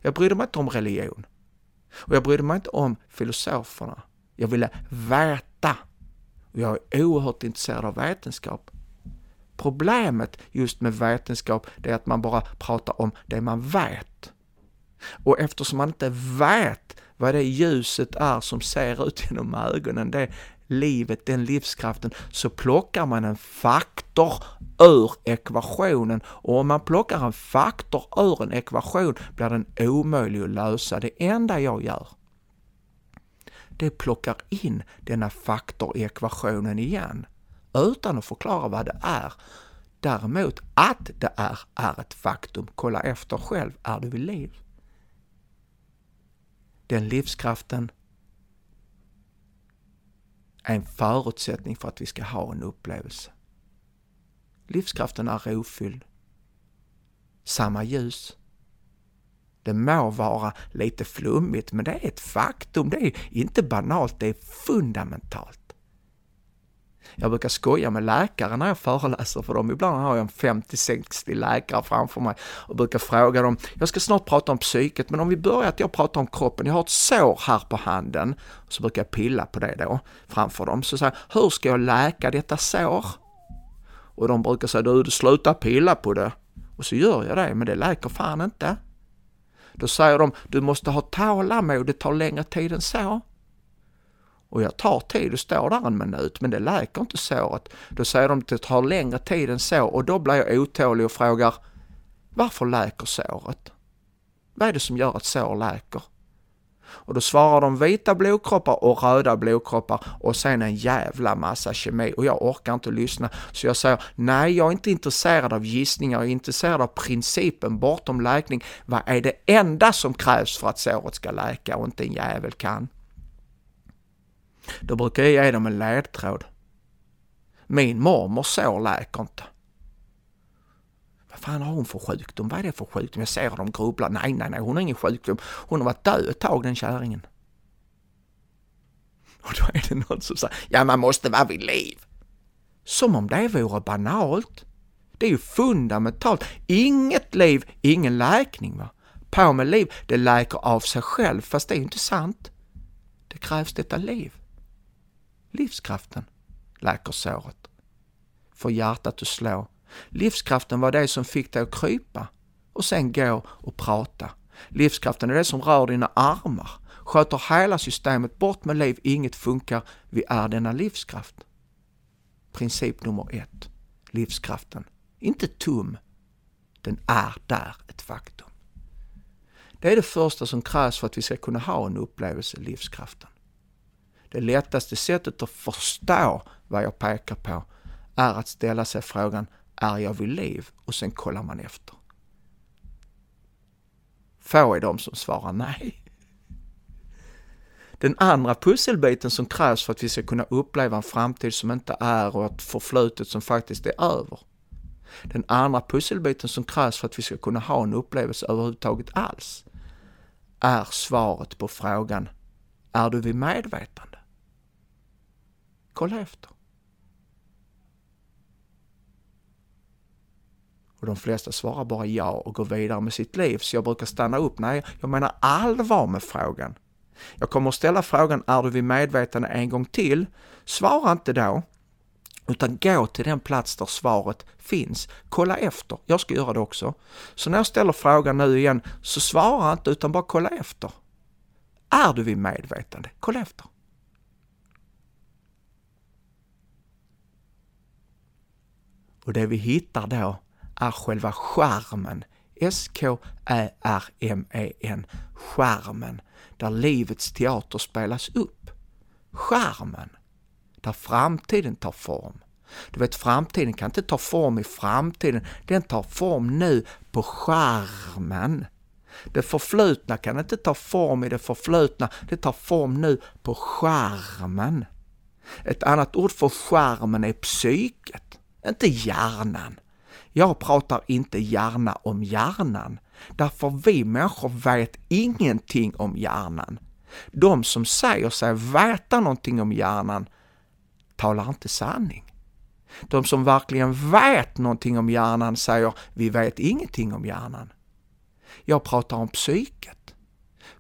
[SPEAKER 2] Jag brydde mig inte om religion. Och jag brydde mig inte om filosoferna. Jag ville veta. Och jag är oerhört intresserad av vetenskap. Problemet just med vetenskap, det är att man bara pratar om det man vet. Och eftersom man inte vet vad det ljuset är som ser ut genom ögonen, det livet, den livskraften, så plockar man en faktor ur ekvationen. Och om man plockar en faktor ur en ekvation blir den omöjlig att lösa. Det enda jag gör, det plockar in denna faktor i ekvationen igen, utan att förklara vad det är. Däremot att det är, är ett faktum. Kolla efter själv, är du vid liv? Den livskraften är en förutsättning för att vi ska ha en upplevelse. Livskraften är rofylld. Samma ljus. Det må vara lite flummigt, men det är ett faktum. Det är inte banalt, det är fundamentalt. Jag brukar skoja med läkare när jag föreläser för dem. Ibland har jag en 50-60 läkare framför mig och brukar fråga dem, jag ska snart prata om psyket, men om vi börjar att jag pratar om kroppen, jag har ett sår här på handen, så brukar jag pilla på det då framför dem. Så säger hur ska jag läka detta sår? Och de brukar säga, du, du slutar pilla på det. Och så gör jag det, men det läker fan inte. Då säger de, du måste ha tålamod, det tar längre tid än så. Och jag tar tid och står där en minut, men det läker inte såret. Då säger de att det tar längre tid än så och då blir jag otålig och frågar varför läker såret? Vad är det som gör att sår läker? Och då svarar de vita blodkroppar och röda blodkroppar och sen en jävla massa kemi och jag orkar inte lyssna. Så jag säger nej, jag är inte intresserad av gissningar, jag är intresserad av principen bortom läkning. Vad är det enda som krävs för att såret ska läka och inte en jävel kan? Då brukar jag ge dem en ledtråd. Min mormor sår läker inte. Vad fan har hon för sjukdom? Vad är det för sjukdom? Jag ser dem grubbla. Nej, nej, nej, hon har ingen sjukdom. Hon har varit död ett tag, den kärringen. Och då är det någon som säger, ja man måste vara vid liv. Som om det vore banalt. Det är ju fundamentalt. Inget liv, ingen läkning va. På med liv, det läker av sig själv, fast det är ju inte sant. Det krävs detta liv. Livskraften läker såret. Får hjärtat att slå. Livskraften var det som fick dig att krypa och sen gå och prata. Livskraften är det som rör dina armar, sköter hela systemet. Bort med liv, inget funkar. Vi är denna livskraft. Princip nummer ett. Livskraften. Inte tum. Den är där, ett faktum. Det är det första som krävs för att vi ska kunna ha en upplevelse, livskraften. Det lättaste sättet att förstå vad jag pekar på, är att ställa sig frågan, är jag vid liv? Och sen kollar man efter. Få är de som svarar nej. Den andra pusselbiten som krävs för att vi ska kunna uppleva en framtid som inte är och ett förflutet som faktiskt är över. Den andra pusselbiten som krävs för att vi ska kunna ha en upplevelse överhuvudtaget alls är svaret på frågan Är du vid medvetande? Kolla efter. Och de flesta svarar bara ja och går vidare med sitt liv, så jag brukar stanna upp. Nej, jag menar allvar med frågan. Jag kommer att ställa frågan, är du vid medvetande en gång till? Svara inte då, utan gå till den plats där svaret finns. Kolla efter. Jag ska göra det också. Så när jag ställer frågan nu igen, så svara inte utan bara kolla efter. Är du vid medvetande? Kolla efter. Och det vi hittar då är själva skärmen. S-K-Ä-R-M-E-N. Skärmen. Där livets teater spelas upp. Skärmen. Där framtiden tar form. Du vet, framtiden kan inte ta form i framtiden. Den tar form nu på skärmen. Det förflutna kan inte ta form i det förflutna. Det tar form nu på skärmen. Ett annat ord för skärmen är psyket, inte hjärnan. Jag pratar inte gärna om hjärnan, därför vi människor vet ingenting om hjärnan. De som säger sig veta någonting om hjärnan talar inte sanning. De som verkligen vet någonting om hjärnan säger vi vet ingenting om hjärnan. Jag pratar om psyket.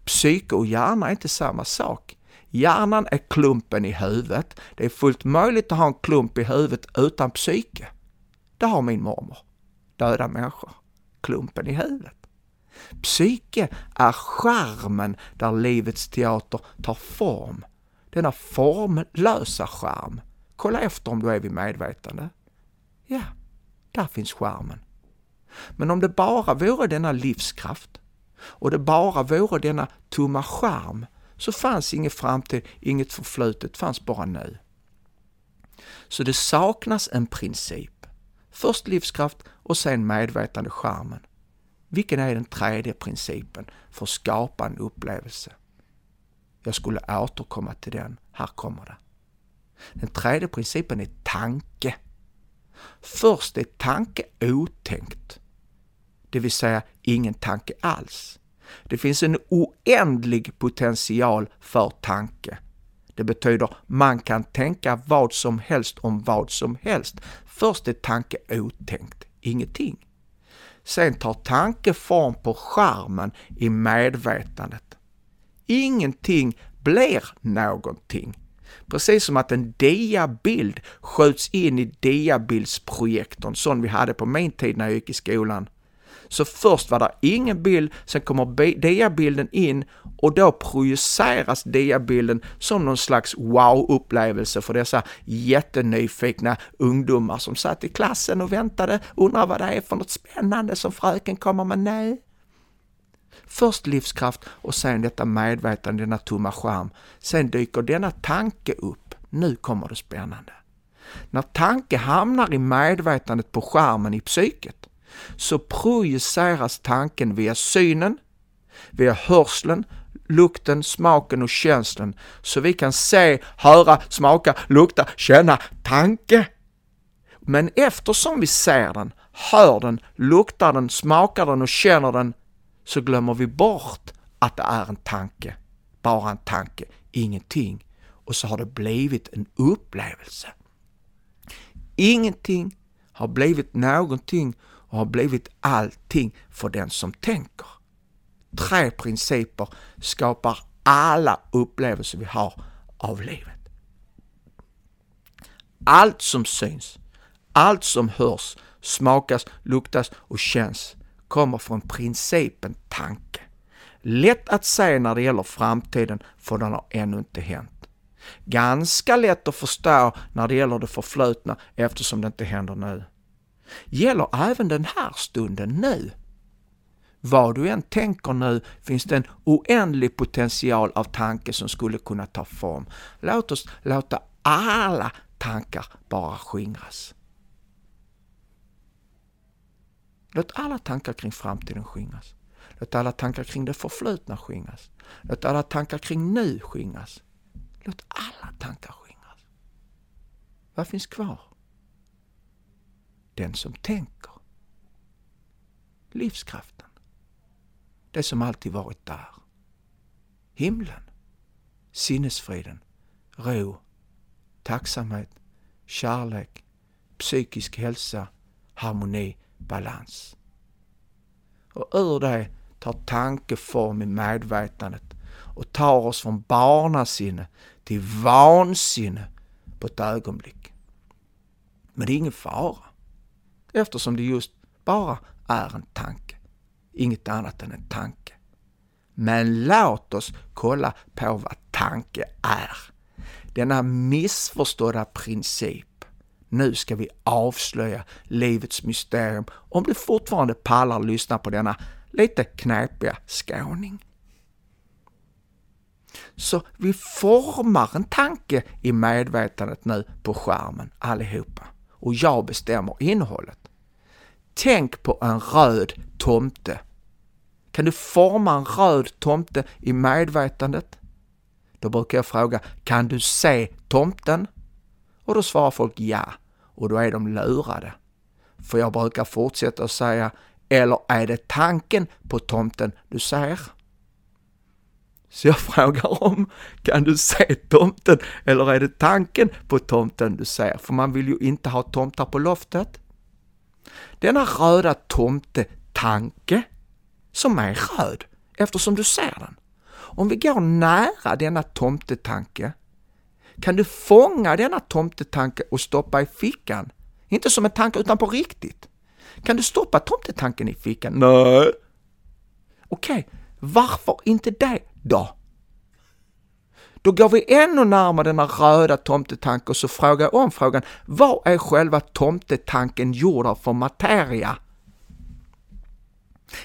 [SPEAKER 2] Psyke och hjärna är inte samma sak. Hjärnan är klumpen i huvudet. Det är fullt möjligt att ha en klump i huvudet utan psyke. Det har min mormor. Döda människor. Klumpen i huvudet. Psyke är skärmen där livets teater tar form. Denna formlösa skärm. Kolla efter om du är vid medvetande. Ja, där finns skärmen. Men om det bara vore denna livskraft och det bara vore denna tomma skärm så fanns ingen framtid, inget förflutet, fanns bara nu. Så det saknas en princip. Först livskraft och sen medvetande skärmen. Vilken är den tredje principen för att skapa en upplevelse? Jag skulle återkomma till den. Här kommer det. Den tredje principen är tanke. Först är tanke otänkt, det vill säga ingen tanke alls. Det finns en oändlig potential för tanke. Det betyder man kan tänka vad som helst om vad som helst. Först är tanke otänkt, ingenting. Sen tar tanke form på skärmen i medvetandet. Ingenting blir någonting. Precis som att en diabild skjuts in i diabildsprojektorn, sån vi hade på min tid när jag gick i skolan. Så först var det ingen bild, sen kommer diabilden in och då projiceras diabilden som någon slags wow-upplevelse för dessa jättenyfikna ungdomar som satt i klassen och väntade, undrar vad det är för något spännande som fröken kommer med nu. Först livskraft och sen detta medvetande, denna tomma skärm. Sen dyker denna tanke upp. Nu kommer det spännande. När tanke hamnar i medvetandet på skärmen i psyket så projiceras tanken via synen, via hörseln, lukten, smaken och känslan så vi kan se, höra, smaka, lukta, känna tanke. Men eftersom vi ser den, hör den, luktar den, smakar den och känner den så glömmer vi bort att det är en tanke. Bara en tanke, ingenting. Och så har det blivit en upplevelse. Ingenting har blivit någonting och har blivit allting för den som tänker. Tre principer skapar alla upplevelser vi har av livet. Allt som syns, allt som hörs, smakas, luktas och känns kommer från principen tanke. Lätt att säga när det gäller framtiden, för den har ännu inte hänt. Ganska lätt att förstå när det gäller det förflutna eftersom det inte händer nu. Gäller även den här stunden nu. Vad du än tänker nu finns det en oändlig potential av tanke som skulle kunna ta form. Låt oss låta alla tankar bara skingras. Låt alla tankar kring framtiden skingras. Låt alla tankar kring det förflutna skingras. Låt alla tankar kring nu skingras. Låt alla tankar skingras. Vad finns kvar? Den som tänker. Livskraften. Det som alltid varit där. Himlen. Sinnesfriden. Ro. Tacksamhet. Kärlek. Psykisk hälsa. Harmoni. Balans. Och ur det tar tankeform i medvetandet och tar oss från barnasinne till vansinne på ett ögonblick. Men det är ingen fara eftersom det just bara är en tanke. Inget annat än en tanke. Men låt oss kolla på vad tanke är. Denna missförstådda princip. Nu ska vi avslöja livets mysterium om du fortfarande pallar lyssna på denna lite knepiga skåning. Så vi formar en tanke i medvetandet nu på skärmen allihopa och jag bestämmer innehållet. Tänk på en röd tomte. Kan du forma en röd tomte i medvetandet? Då brukar jag fråga, kan du se tomten? Och då svarar folk ja, och då är de lurade. För jag brukar fortsätta att säga, eller är det tanken på tomten du ser? Så jag frågar om, kan du se tomten eller är det tanken på tomten du ser? För man vill ju inte ha tomtar på loftet. Denna röda tomtetanke, som är röd eftersom du ser den. Om vi går nära denna tomtetanke, kan du fånga denna tomtetanke och stoppa i fickan? Inte som en tanke utan på riktigt. Kan du stoppa tomtetanken i fickan? Nej. Okej, okay. varför inte det då? Då går vi ännu närmare denna röda tomtetanken och så frågar jag om frågan, vad är själva tomtetanken gjord av för materia?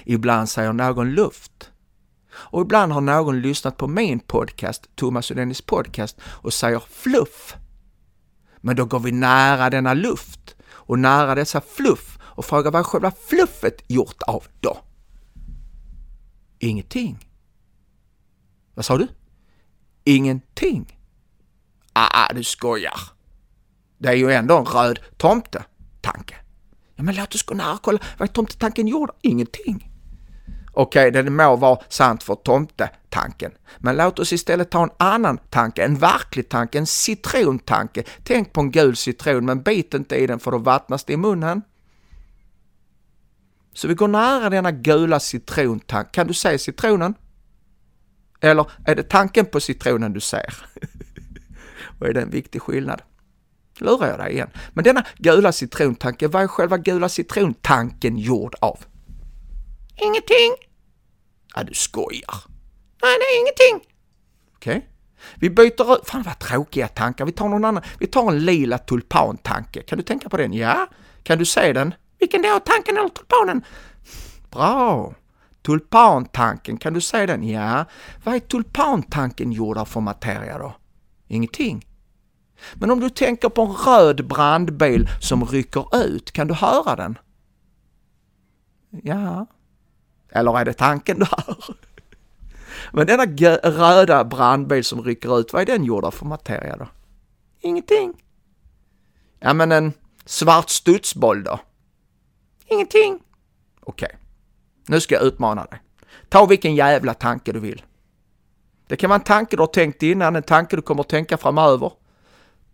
[SPEAKER 2] Ibland säger någon luft. Och ibland har någon lyssnat på min podcast, Thomas och Dennis podcast, och säger fluff. Men då går vi nära denna luft och nära dessa fluff och frågar vad är själva fluffet gjort av då? Ingenting. Vad sa du? Ingenting. Ah, ah, du skojar. Det är ju ändå en röd tomte-tanke. Ja, men låt oss gå nära och kolla. Vad är tomtetanken gjord? Ingenting. Okej, okay, det må vara sant för tomtetanken, men låt oss istället ta en annan tanke, en verklig tanke, en citrontanke. Tänk på en gul citron, men bit inte i den för då vattnas det i munnen. Så vi går nära denna gula citrontank. Kan du se citronen? Eller är det tanken på citronen du ser? Och är det en viktig skillnad? Lurar jag dig igen. Men denna gula citrontanke, vad är själva gula citrontanken gjord av? Ingenting. Ja, du skojar. Nej, det är ingenting. Okej. Okay. Vi byter ut, fan vad tråkiga tankar, vi tar någon annan, vi tar en lila tulpantanke. Kan du tänka på den? Ja. Kan du se den? Vilken då? Tanken eller tulpanen? Bra! Tulpantanken, kan du se den? Ja. Vad är tulpantanken gjord av för materia då? Ingenting. Men om du tänker på en röd brandbil som rycker ut, kan du höra den? Ja. Eller är det tanken du hör? Men denna röda brandbil som rycker ut, vad är den gjord av för materia då? Ingenting. Ja men en svart studsboll då? Ingenting. Okej, okay nu ska jag utmana dig. Ta vilken jävla tanke du vill. Det kan vara en tanke du har tänkt innan, en tanke du kommer att tänka framöver.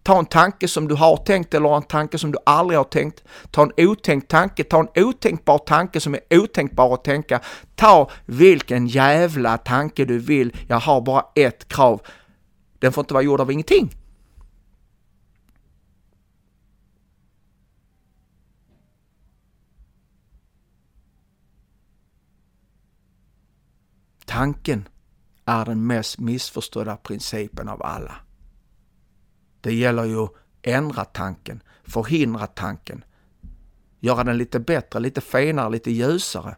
[SPEAKER 2] Ta en tanke som du har tänkt eller en tanke som du aldrig har tänkt. Ta en otänkt tanke, ta en otänkbar tanke som är otänkbar att tänka. Ta vilken jävla tanke du vill. Jag har bara ett krav. Den får inte vara gjord av ingenting. Tanken är den mest missförstådda principen av alla. Det gäller ju att ändra tanken, förhindra tanken, göra den lite bättre, lite finare, lite ljusare.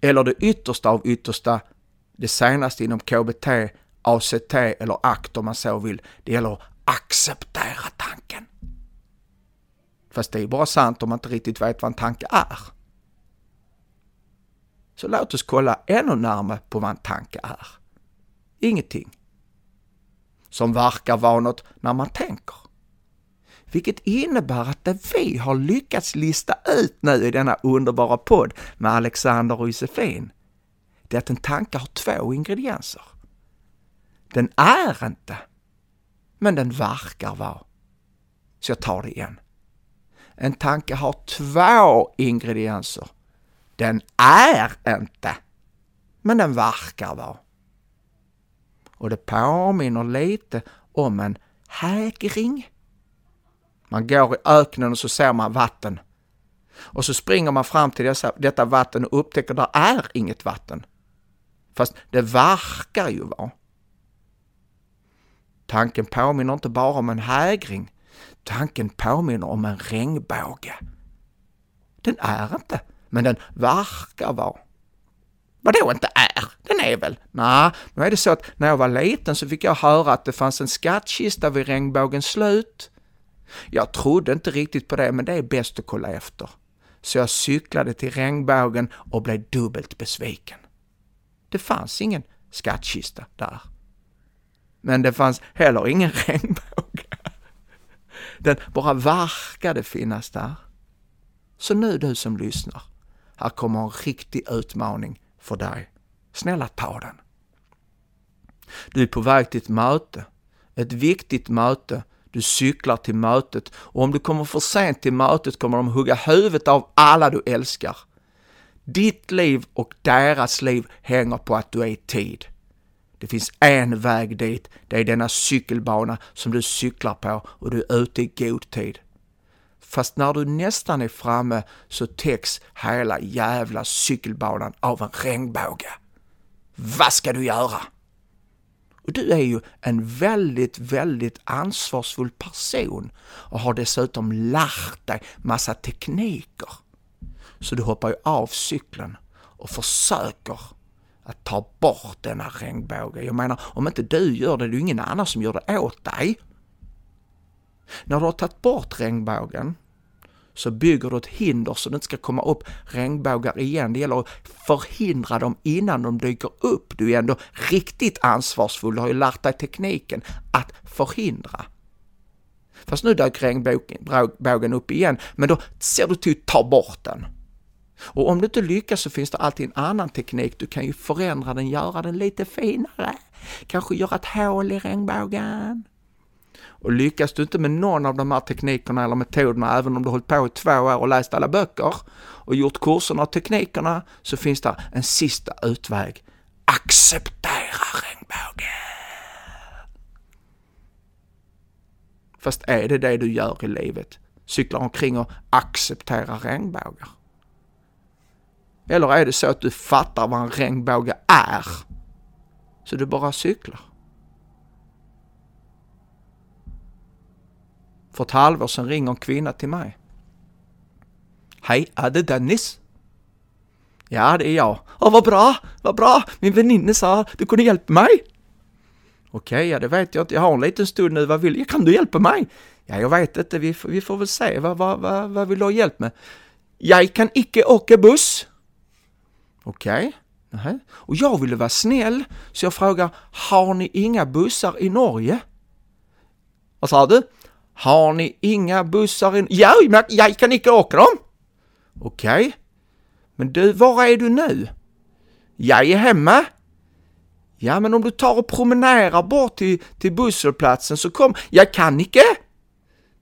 [SPEAKER 2] Eller det yttersta av yttersta, det senaste inom KBT, ACT eller ACT om man så vill. Det gäller att acceptera tanken. Fast det är bara sant om man inte riktigt vet vad en tanke är. Så låt oss kolla ännu närmare på vad en tanke är. Ingenting. Som verkar vara något när man tänker. Vilket innebär att det vi har lyckats lista ut nu i denna underbara podd med Alexander och Josefin, det är att en tanke har två ingredienser. Den är inte, men den verkar vara. Så jag tar det igen. En tanke har två ingredienser. Den är inte, men den verkar vara. Och det påminner lite om en hägring. Man går i öknen och så ser man vatten. Och så springer man fram till dessa, detta vatten och upptäcker att det är inget vatten. Fast det verkar ju vara. Tanken påminner inte bara om en hägring. Tanken påminner om en regnbåge. Den är inte, men den verkar vara. Vadå inte är? Den är väl? Nej, nu är det så att när jag var liten så fick jag höra att det fanns en skattkista vid regnbågens slut. Jag trodde inte riktigt på det, men det är bäst att kolla efter. Så jag cyklade till regnbågen och blev dubbelt besviken. Det fanns ingen skattkista där. Men det fanns heller ingen regnbåge. Den bara verkade finnas där. Så nu du som lyssnar, här kommer en riktig utmaning för dig. Snälla ta den. Du är på väg till ett möte, ett viktigt möte. Du cyklar till mötet och om du kommer för sent till mötet kommer de hugga huvudet av alla du älskar. Ditt liv och deras liv hänger på att du är i tid. Det finns en väg dit, det är denna cykelbana som du cyklar på och du är ute i god tid. Fast när du nästan är framme så täcks hela jävla cykelbanan av en regnbåge. Vad ska du göra? Och du är ju en väldigt, väldigt ansvarsfull person och har dessutom lärt dig massa tekniker. Så du hoppar ju av cykeln och försöker att ta bort denna regnbåge. Jag menar, om inte du gör det, det är ju ingen annan som gör det åt dig. När du har tagit bort regnbågen så bygger du ett hinder så det inte ska komma upp regnbågar igen. Det gäller att förhindra dem innan de dyker upp. Du är ändå riktigt ansvarsfull, du har ju lärt dig tekniken att förhindra. Fast nu dök regnbågen upp igen, men då ser du till att ta bort den. Och om du inte lyckas så finns det alltid en annan teknik. Du kan ju förändra den, göra den lite finare. Kanske göra ett hål i regnbågen. Och lyckas du inte med någon av de här teknikerna eller metoderna, även om du hållit på i två år och läst alla böcker och gjort kurserna och teknikerna, så finns det en sista utväg. Acceptera regnbågen! Fast är det det du gör i livet? Cyklar omkring och accepterar regnbågar? Eller är det så att du fattar vad en regnbåge är? Så du bara cyklar? För ett halvår sedan ringer en kvinna till mig. Hej, är det Dennis? Ja, det är jag. Åh, vad bra, vad bra! Min väninna sa du kunde hjälpa mig. Okej, ja det vet jag inte. Jag har en liten stund nu. Vad vill Kan du hjälpa mig? Ja, jag vet inte. Vi, vi får väl se. Vad, vad, vad, vad vill du ha hjälp med? Jag kan icke åka buss. Okej. Okay. Och jag ville vara snäll, så jag frågar, har ni inga bussar i Norge? Vad sa du? Har ni inga bussar in? Ja, men jag kan inte åka dem! Okej. Okay. Men du, var är du nu? Jag är hemma. Ja, men om du tar och promenerar bort till, till busshållplatsen så kom... Jag kan inte!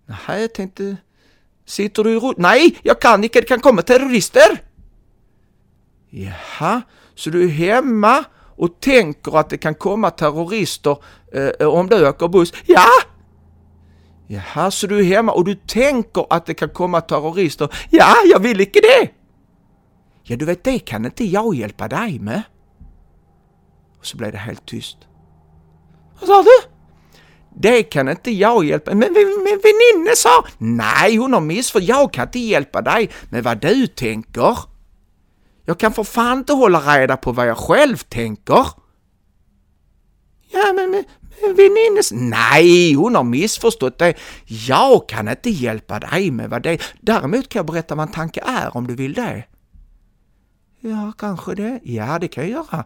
[SPEAKER 2] Nej, jag tänkte... Sitter du i ro... Nej, jag kan inte, det kan komma terrorister! Jaha, så du är hemma och tänker att det kan komma terrorister eh, eh om du åker buss? Ja! Jaha, så du är hemma och du tänker att det kan komma terrorister? Ja, jag vill inte det! Ja, du vet, det kan inte jag hjälpa dig med. Och så blev det helt tyst. Vad sa du? Det kan inte jag hjälpa Men min väninna sa... Nej, hon har missförstått. Jag kan inte hjälpa dig med vad du tänker. Jag kan för fan inte hålla reda på vad jag själv tänker. Ja, men, men, Väninnes? Nej, hon har missförstått det. Jag kan inte hjälpa dig med vad det är. Däremot kan jag berätta vad en tanke är om du vill det. Ja, kanske det. Ja, det kan jag göra.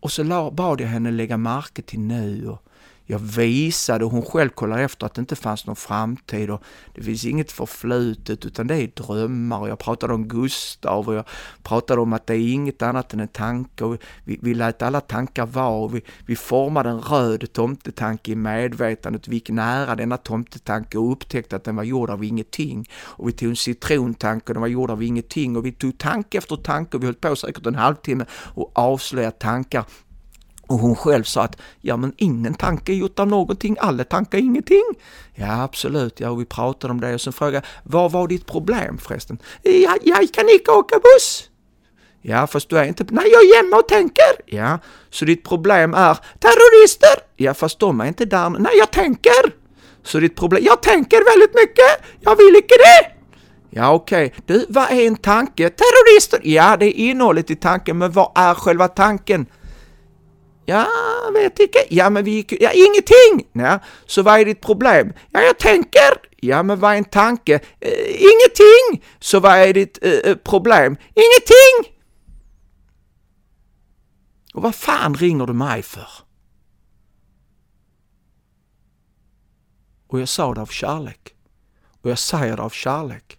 [SPEAKER 2] Och så bad jag henne lägga märke till nu och jag visade och hon själv kollade efter att det inte fanns någon framtid och det finns inget förflutet utan det är drömmar. Och jag pratade om Gustav och jag pratade om att det är inget annat än en tanke. Och vi, vi lät alla tankar vara och vi, vi formade en röd tomtetanke i medvetandet, vi gick nära denna tomtetanke och upptäckte att den var gjord av ingenting. Och vi tog en citrontanke och den var gjord av ingenting. Och vi tog tanke efter tanke och vi höll på säkert en halvtimme och avslöjade tankar och hon själv sa att ja men ingen tanke är gjort av någonting, alla tankar är ingenting. Ja absolut, ja och vi pratade om det och sen frågade vad var ditt problem förresten? Ja, jag kan inte åka buss. Ja fast du är inte, nej jag är hemma och tänker. Ja, så ditt problem är terrorister. Ja fast de är inte där, nej jag tänker. Så ditt problem, jag tänker väldigt mycket, jag vill inte det. Ja okej, okay. du vad är en tanke? Terrorister! Ja det är innehållet i tanken, men vad är själva tanken? Ja, vet inte. Ja, men vi gick Ja, ingenting! Ja, så vad är ditt problem? Ja, jag tänker. Ja, men vad är en tanke? Eh, ingenting! Så vad är ditt eh, eh, problem? Ingenting! Och vad fan ringer du mig för? Och jag sa det av kärlek. Och jag säger det av kärlek.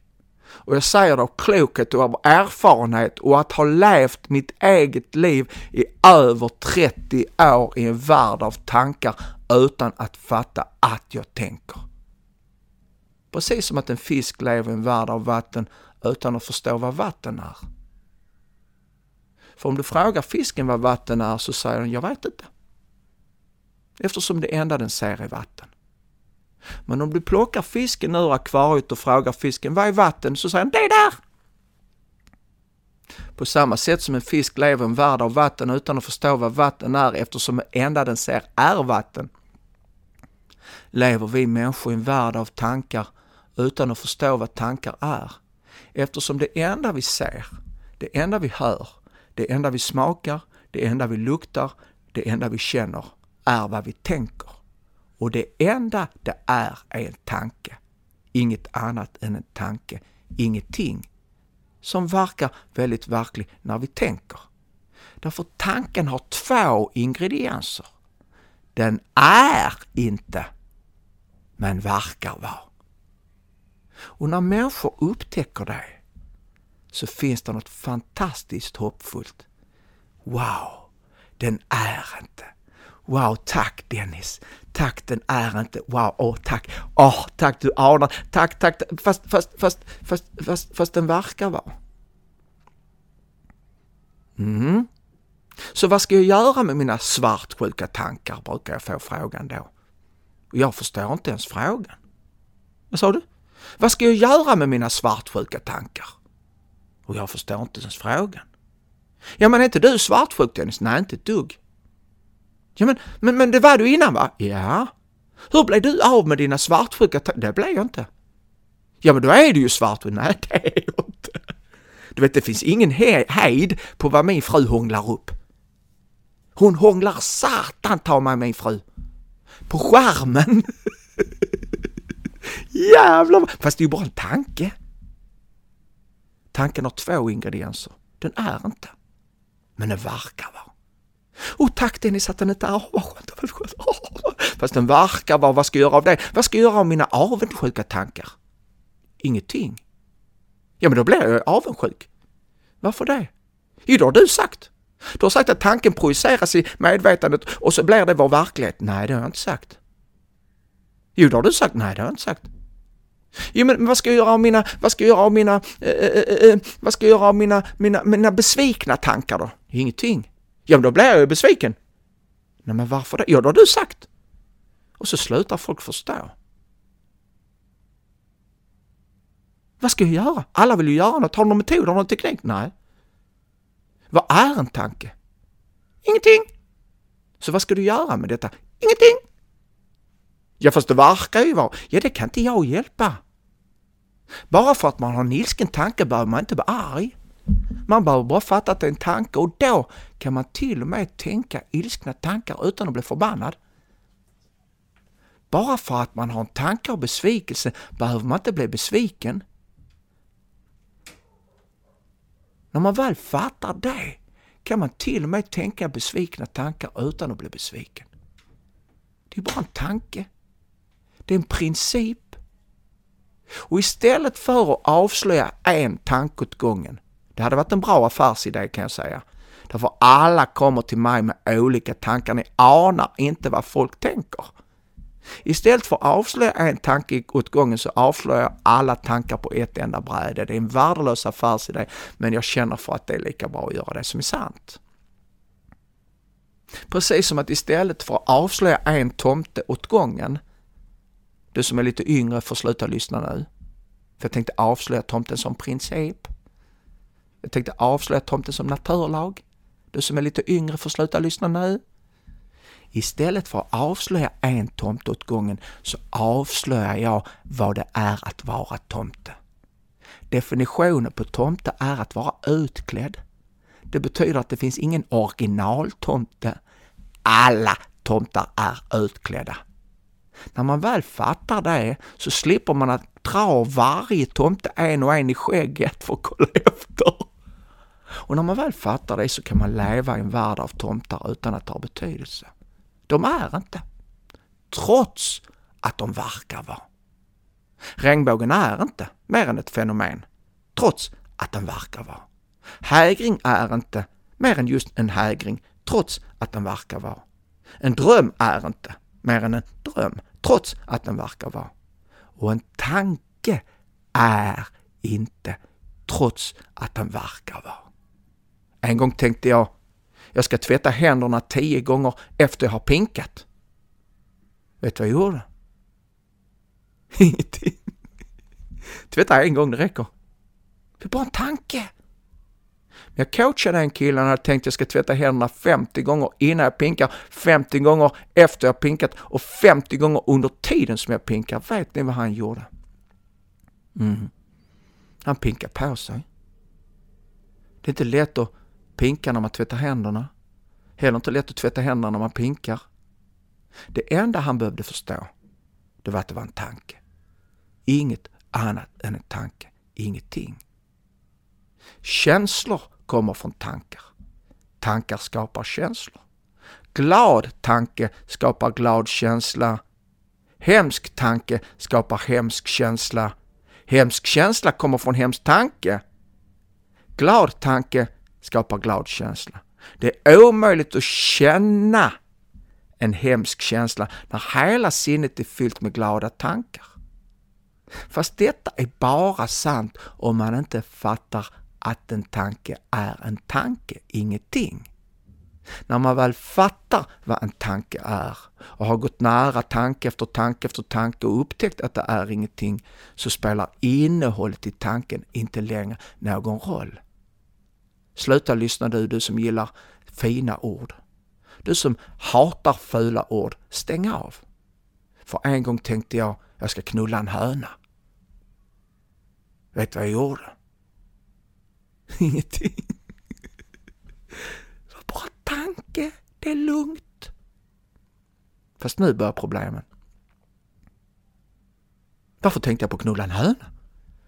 [SPEAKER 2] Och jag säger det av klokhet och av erfarenhet och att ha levt mitt eget liv i över 30 år i en värld av tankar utan att fatta att jag tänker. Precis som att en fisk lever i en värld av vatten utan att förstå vad vatten är. För om du frågar fisken vad vatten är så säger den, jag vet inte. Eftersom det enda den ser är vatten. Men om du plockar fisken ur akvariet och frågar fisken vad är vatten? Så säger den det är där! På samma sätt som en fisk lever i en värld av vatten utan att förstå vad vatten är eftersom det enda den ser är vatten. Lever vi människor i en värld av tankar utan att förstå vad tankar är. Eftersom det enda vi ser, det enda vi hör, det enda vi smakar, det enda vi luktar, det enda vi känner är vad vi tänker. Och det enda det är, är en tanke. Inget annat än en tanke. Ingenting som verkar väldigt verklig när vi tänker. Därför tanken har två ingredienser. Den är inte, men verkar vara. Och när människor upptäcker det så finns det något fantastiskt hoppfullt. Wow, den är inte. Wow, tack Dennis. Takten är inte, wow, åh oh, tack, åh oh, tack, du anar, tack, tack, fast, fast, fast, fast, fast, fast den verkar vara. Mm. Så vad ska jag göra med mina svartsjuka tankar, brukar jag få frågan då. Och jag förstår inte ens frågan. Vad sa du? Vad ska jag göra med mina svartsjuka tankar? Och jag förstår inte ens frågan. Ja, men är inte du svartsjuk Dennis? Nej, inte ett dugg. Ja, men, men, men det var du innan va? Ja. Hur blev du av med dina svartsjuka Det blev jag inte. Ja, men då är du ju svartsjuk. Nej, det är jag inte. Du vet, det finns ingen he hejd på vad min fru hånglar upp. Hon hånglar satan ta mig min fru. På skärmen. Jävlar! Fast det är ju bara en tanke. Tanken har två ingredienser. Den är inte. Men den verkar vara. Och tack Dennis att den inte är avundsjuk. Fast den verkar vara, vad ska jag göra av det? Vad ska jag göra av mina avundsjuka tankar? Ingenting. Ja, men då blir jag avundsjuk. Varför det? Jo, det har du sagt. Du har sagt att tanken projiceras i medvetandet och så blir det vår verklighet. Nej, det har jag inte sagt. Jo, det har du sagt. Nej, det har jag inte sagt. Jo, men vad ska jag göra av mina, vad ska jag göra av mina, eh, eh, eh, eh vad ska jag göra av mina, mina, mina besvikna tankar då? Ingenting. Ja, men då blir jag ju besviken. Nej, men varför det? Ja, det har du sagt. Och så slutar folk förstå. Vad ska jag göra? Alla vill ju göra något. Har du någon metod? Har du någon teknik? Nej. Vad är en tanke? Ingenting. Så vad ska du göra med detta? Ingenting. Ja, fast det verkar ju vara. Ja, det kan inte jag hjälpa. Bara för att man har en ilsken tanke behöver man inte vara arg. Man behöver bara fatta att det är en tanke och då kan man till och med tänka ilskna tankar utan att bli förbannad. Bara för att man har en tanke av besvikelse behöver man inte bli besviken. När man väl fattar det kan man till och med tänka besvikna tankar utan att bli besviken. Det är bara en tanke. Det är en princip. Och istället för att avslöja en tanke åt gången, det hade varit en bra affärsidé kan jag säga, därför alla kommer till mig med olika tankar, ni anar inte vad folk tänker. Istället för att avslöja en tanke åt gången så avslöjar jag alla tankar på ett enda bräde. Det är en värdelös affärsidé, men jag känner för att det är lika bra att göra det som är sant. Precis som att istället för att avslöja en tomte åt gången, du som är lite yngre får sluta lyssna nu. För jag tänkte avslöja tomten som princip. Jag tänkte avslöja tomten som naturlag. Du som är lite yngre får sluta lyssna nu. Istället för att avslöja en tomte åt gången så avslöjar jag vad det är att vara tomte. Definitionen på tomte är att vara utklädd. Det betyder att det finns ingen originaltomte. Alla tomtar är utklädda. När man väl fattar det så slipper man att dra varje tomte en och en i skägget för att kolla efter. Och när man väl fattar det så kan man leva i en värld av tomtar utan att det har betydelse. De är inte. Trots att de verkar vara. Regnbågen är inte mer än ett fenomen. Trots att den verkar vara. Hägring är inte mer än just en hägring, trots att den verkar vara. En dröm är inte mer än en dröm, trots att den verkar vara. Och en tanke är inte, trots att den verkar vara. En gång tänkte jag, jag ska tvätta händerna tio gånger efter jag har pinkat. Vet du vad jag gjorde? Ingenting. Tvätta en gång, det räcker. Det är bara en tanke. Men jag coachade en kille, han hade tänkt att jag ska tvätta händerna 50 gånger innan jag pinkar, 50 gånger efter jag pinkat och 50 gånger under tiden som jag pinkar. Vet ni vad han gjorde? Mm. Han pinkade på sig. Det är inte lätt att pinka när man tvättar händerna. Heller inte lätt att tvätta händerna när man pinkar. Det enda han behövde förstå, det var att det var en tanke. Inget annat än en tanke, ingenting. Känslor kommer från tankar. Tankar skapar känslor. Glad tanke skapar glad känsla. Hemsk tanke skapar hemsk känsla. Hemsk känsla kommer från hemsk tanke. Glad tanke skapar glad känsla. Det är omöjligt att känna en hemsk känsla när hela sinnet är fyllt med glada tankar. Fast detta är bara sant om man inte fattar att en tanke är en tanke, ingenting. När man väl fattar vad en tanke är och har gått nära tanke efter tanke efter tanke och upptäckt att det är ingenting så spelar innehållet i tanken inte längre någon roll. Sluta lyssna du, du som gillar fina ord. Du som hatar fula ord, stäng av. För en gång tänkte jag, jag ska knulla en höna. Vet du vad jag gjorde? Ingenting. Det var bara tanke. Det är lugnt. Fast nu börjar problemen. Varför tänkte jag på att knulla en höna?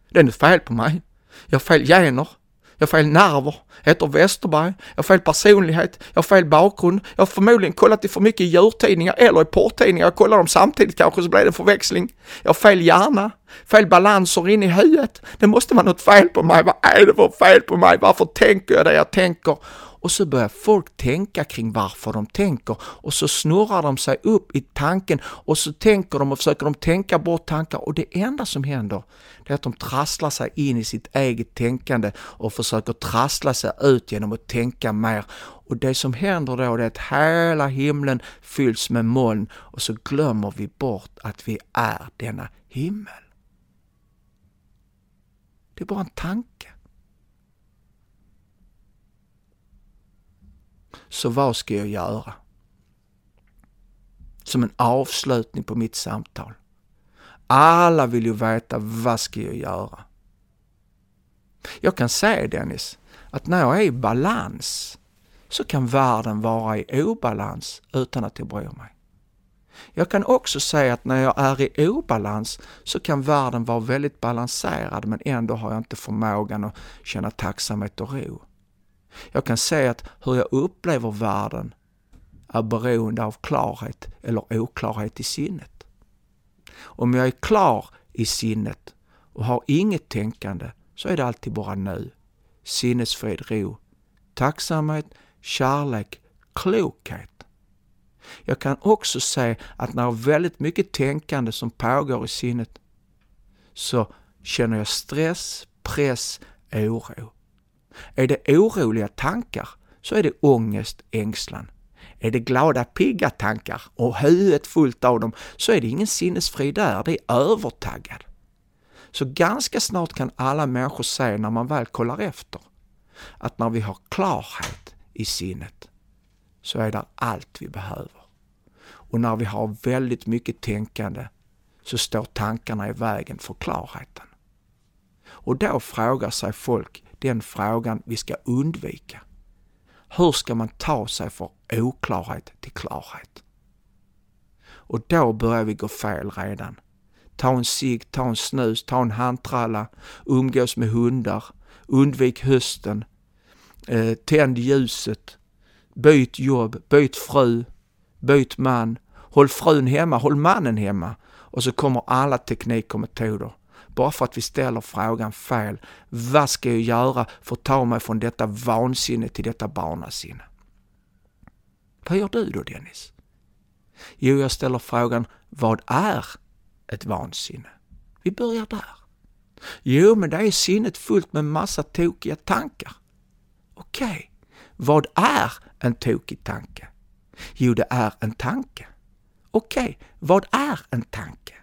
[SPEAKER 2] Det är något fel på mig. Jag har fel gener. Jag har fel nerver. Jag heter Westerberg. Jag har fel personlighet. Jag har fel bakgrund. Jag har förmodligen kollat i för mycket djurtidningar eller i porrtidningar. Jag kollar dem samtidigt kanske så blir det en förväxling. Jag har fel hjärna. Fel balanser in i huvudet. Det måste vara något fel på mig. Vad är det för fel på mig? Varför tänker jag det jag tänker? Och så börjar folk tänka kring varför de tänker och så snurrar de sig upp i tanken och så tänker de och försöker de tänka bort tankar och det enda som händer det är att de trasslar sig in i sitt eget tänkande och försöker trassla sig ut genom att tänka mer. Och det som händer då är att hela himlen fylls med moln och så glömmer vi bort att vi är denna himmel. Det är bara en tanke. Så vad ska jag göra? Som en avslutning på mitt samtal. Alla vill ju veta vad ska jag göra? Jag kan säga Dennis, att när jag är i balans så kan världen vara i obalans utan att jag bryr mig. Jag kan också säga att när jag är i obalans så kan världen vara väldigt balanserad men ändå har jag inte förmågan att känna tacksamhet och ro. Jag kan säga att hur jag upplever världen är beroende av klarhet eller oklarhet i sinnet. Om jag är klar i sinnet och har inget tänkande så är det alltid bara nu. Sinnesfrid, ro, tacksamhet, kärlek, klokhet. Jag kan också se att när väldigt mycket tänkande som pågår i sinnet så känner jag stress, press, oro. Är det oroliga tankar så är det ångest, ängslan. Är det glada, pigga tankar och huvudet fullt av dem så är det ingen sinnesfrid där, det är övertaggad. Så ganska snart kan alla människor se när man väl kollar efter att när vi har klarhet i sinnet så är det allt vi behöver. Och när vi har väldigt mycket tänkande så står tankarna i vägen för klarheten. Och då frågar sig folk den frågan vi ska undvika. Hur ska man ta sig från oklarhet till klarhet? Och då börjar vi gå fel redan. Ta en cigg, ta en snus, ta en handtralla, umgås med hundar, undvik hösten, eh, tänd ljuset, byt jobb, byt fru, byt man, håll frun hemma, håll mannen hemma. Och så kommer alla tekniker och metoder. Bara för att vi ställer frågan fel. Vad ska jag göra för att ta mig från detta vansinne till detta barnasinne? Vad gör du då Dennis? Jo, jag ställer frågan, vad är ett vansinne? Vi börjar där. Jo, men det är sinnet fullt med massa tokiga tankar. Okej, okay. vad är en tokig tanke? Jo, det är en tanke. Okej, okay. vad är en tanke?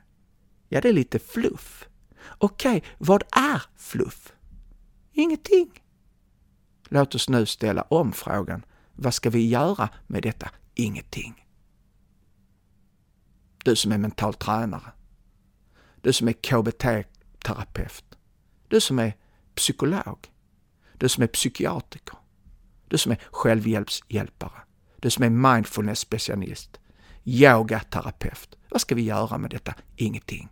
[SPEAKER 2] Ja, det är lite fluff. Okej, okay. vad är fluff? Ingenting. Låt oss nu ställa om frågan. Vad ska vi göra med detta ingenting? Du som är mental tränare. Du som är KBT-terapeut. Du som är psykolog. Du som är psykiatriker. Du som är självhjälpshjälpare. Du som är mindfulness-specialist. Yogaterapeut. Vad ska vi göra med detta? Ingenting.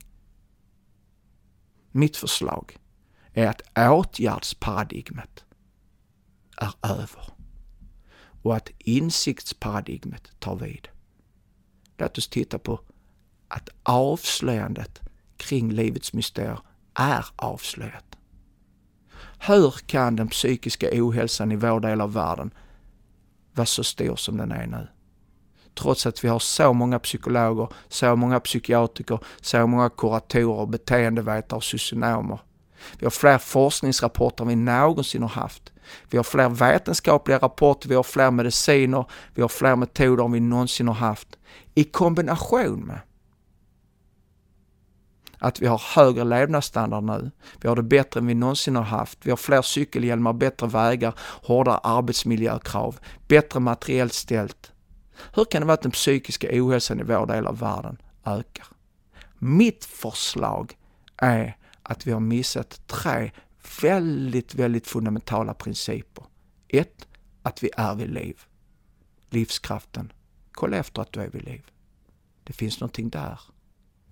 [SPEAKER 2] Mitt förslag är att åtgärdsparadigmet är över och att insiktsparadigmet tar vid. Låt oss titta på att avslöjandet kring livets mysterier är avslöjat. Hur kan den psykiska ohälsan i vår del av världen vara så stor som den är nu? Trots att vi har så många psykologer, så många psykiatriker, så många kuratorer, beteendevetare och socionomer. Vi har fler forskningsrapporter än vi någonsin har haft. Vi har fler vetenskapliga rapporter, vi har fler mediciner, vi har fler metoder än vi någonsin har haft. I kombination med att vi har högre levnadsstandard nu. Vi har det bättre än vi någonsin har haft. Vi har fler cykelhjälmar, bättre vägar, hårdare arbetsmiljökrav, bättre materiellt ställt. Hur kan det vara att den psykiska ohälsan i vår del av världen ökar? Mitt förslag är att vi har missat tre väldigt, väldigt fundamentala principer. Ett, att vi är vid liv. Livskraften. Kolla efter att du är vid liv. Det finns någonting där.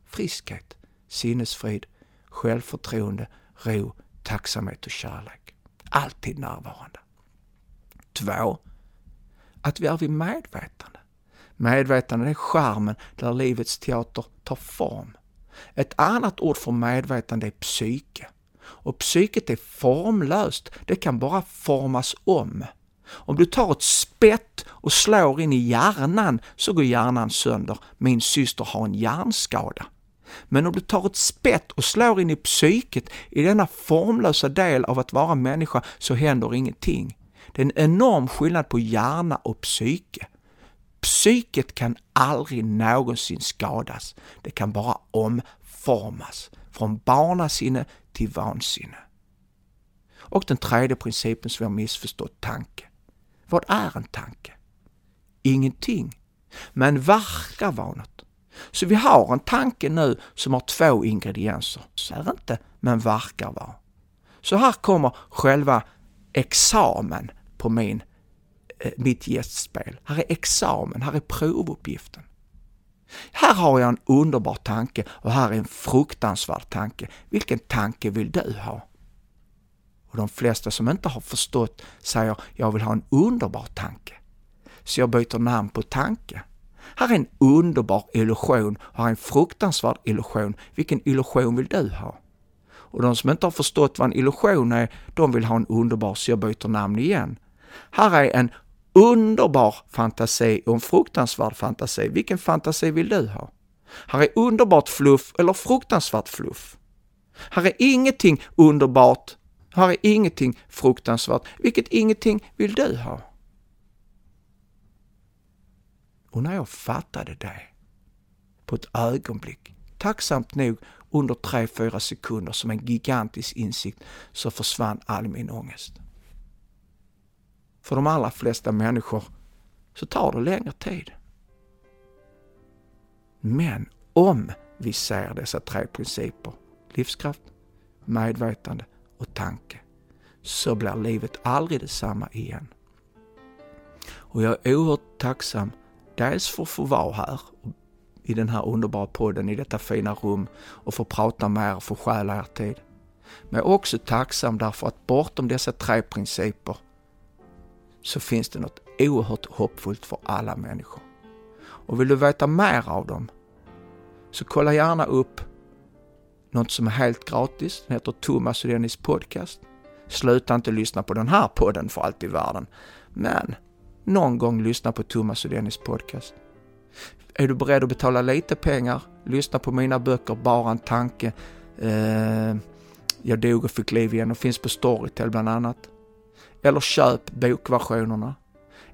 [SPEAKER 2] Friskhet, sinnesfrid, självförtroende, ro, tacksamhet och kärlek. Alltid närvarande. Två, att vi är vid medvetande. Medvetande är skärmen där livets teater tar form. Ett annat ord för medvetande är psyke. Och psyket är formlöst, det kan bara formas om. Om du tar ett spett och slår in i hjärnan så går hjärnan sönder. Min syster har en hjärnskada. Men om du tar ett spett och slår in i psyket, i denna formlösa del av att vara människa, så händer ingenting. Det är en enorm skillnad på hjärna och psyke. Psyket kan aldrig någonsin skadas. Det kan bara omformas från barnasinne till vansinne. Och den tredje principen som vi har missförstått, tanke. Vad är en tanke? Ingenting, men verkar vara något. Så vi har en tanke nu som har två ingredienser. Så är inte, men verkar vara. Så här kommer själva examen på min, Eh, mitt gästspel. Här är examen, här är provuppgiften. Här har jag en underbar tanke och här är en fruktansvärd tanke. Vilken tanke vill du ha? Och de flesta som inte har förstått säger jag vill ha en underbar tanke. Så jag byter namn på tanke. Här är en underbar illusion och här är en fruktansvärd illusion. Vilken illusion vill du ha? Och de som inte har förstått vad en illusion är, de vill ha en underbar så jag byter namn igen. Här är en underbar fantasi och en fruktansvärd fantasi. Vilken fantasi vill du ha? Här är underbart fluff eller fruktansvärt fluff. Här är ingenting underbart. Här är ingenting fruktansvärt. Vilket ingenting vill du ha? Och när jag fattade det på ett ögonblick, tacksamt nog under tre fyra sekunder som en gigantisk insikt, så försvann all min ångest. För de allra flesta människor så tar det längre tid. Men om vi ser dessa tre principer, livskraft, medvetande och tanke, så blir livet aldrig detsamma igen. Och jag är oerhört tacksam dels för att få vara här i den här underbara podden, i detta fina rum och få prata med er och få stjäla er tid. Men jag är också tacksam därför att bortom dessa tre principer så finns det något oerhört hoppfullt för alla människor. Och vill du veta mer av dem så kolla gärna upp något som är helt gratis. Den heter Thomas och Dennis podcast. Sluta inte lyssna på den här podden för allt i världen. Men någon gång lyssna på Thomas och Dennis podcast. Är du beredd att betala lite pengar, lyssna på mina böcker Bara en tanke, eh, Jag dog och fick liv igen och finns på Storytel bland annat. Eller köp bokversionerna.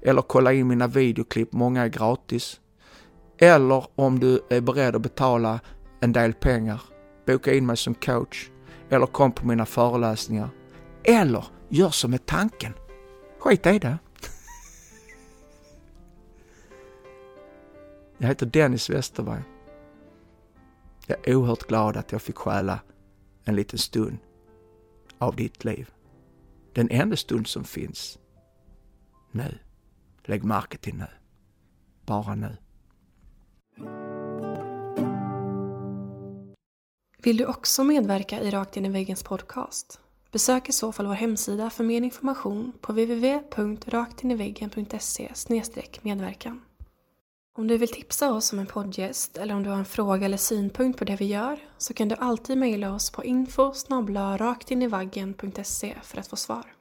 [SPEAKER 2] Eller kolla in mina videoklipp, många är gratis. Eller om du är beredd att betala en del pengar, boka in mig som coach. Eller kom på mina föreläsningar. Eller gör som med tanken. Skit i det. Jag heter Dennis Westerberg. Jag är oerhört glad att jag fick stjäla en liten stund av ditt liv. Den enda stund som finns. Nu. Lägg märke till nu. Bara nu.
[SPEAKER 1] Vill du också medverka i Rakt in i väggens podcast? Besök i så fall vår hemsida för mer information på www.raktiniveggen.se medverkan. Om du vill tipsa oss om en poddgäst eller om du har en fråga eller synpunkt på det vi gör så kan du alltid mejla oss på info raktinivaggen.se för att få svar.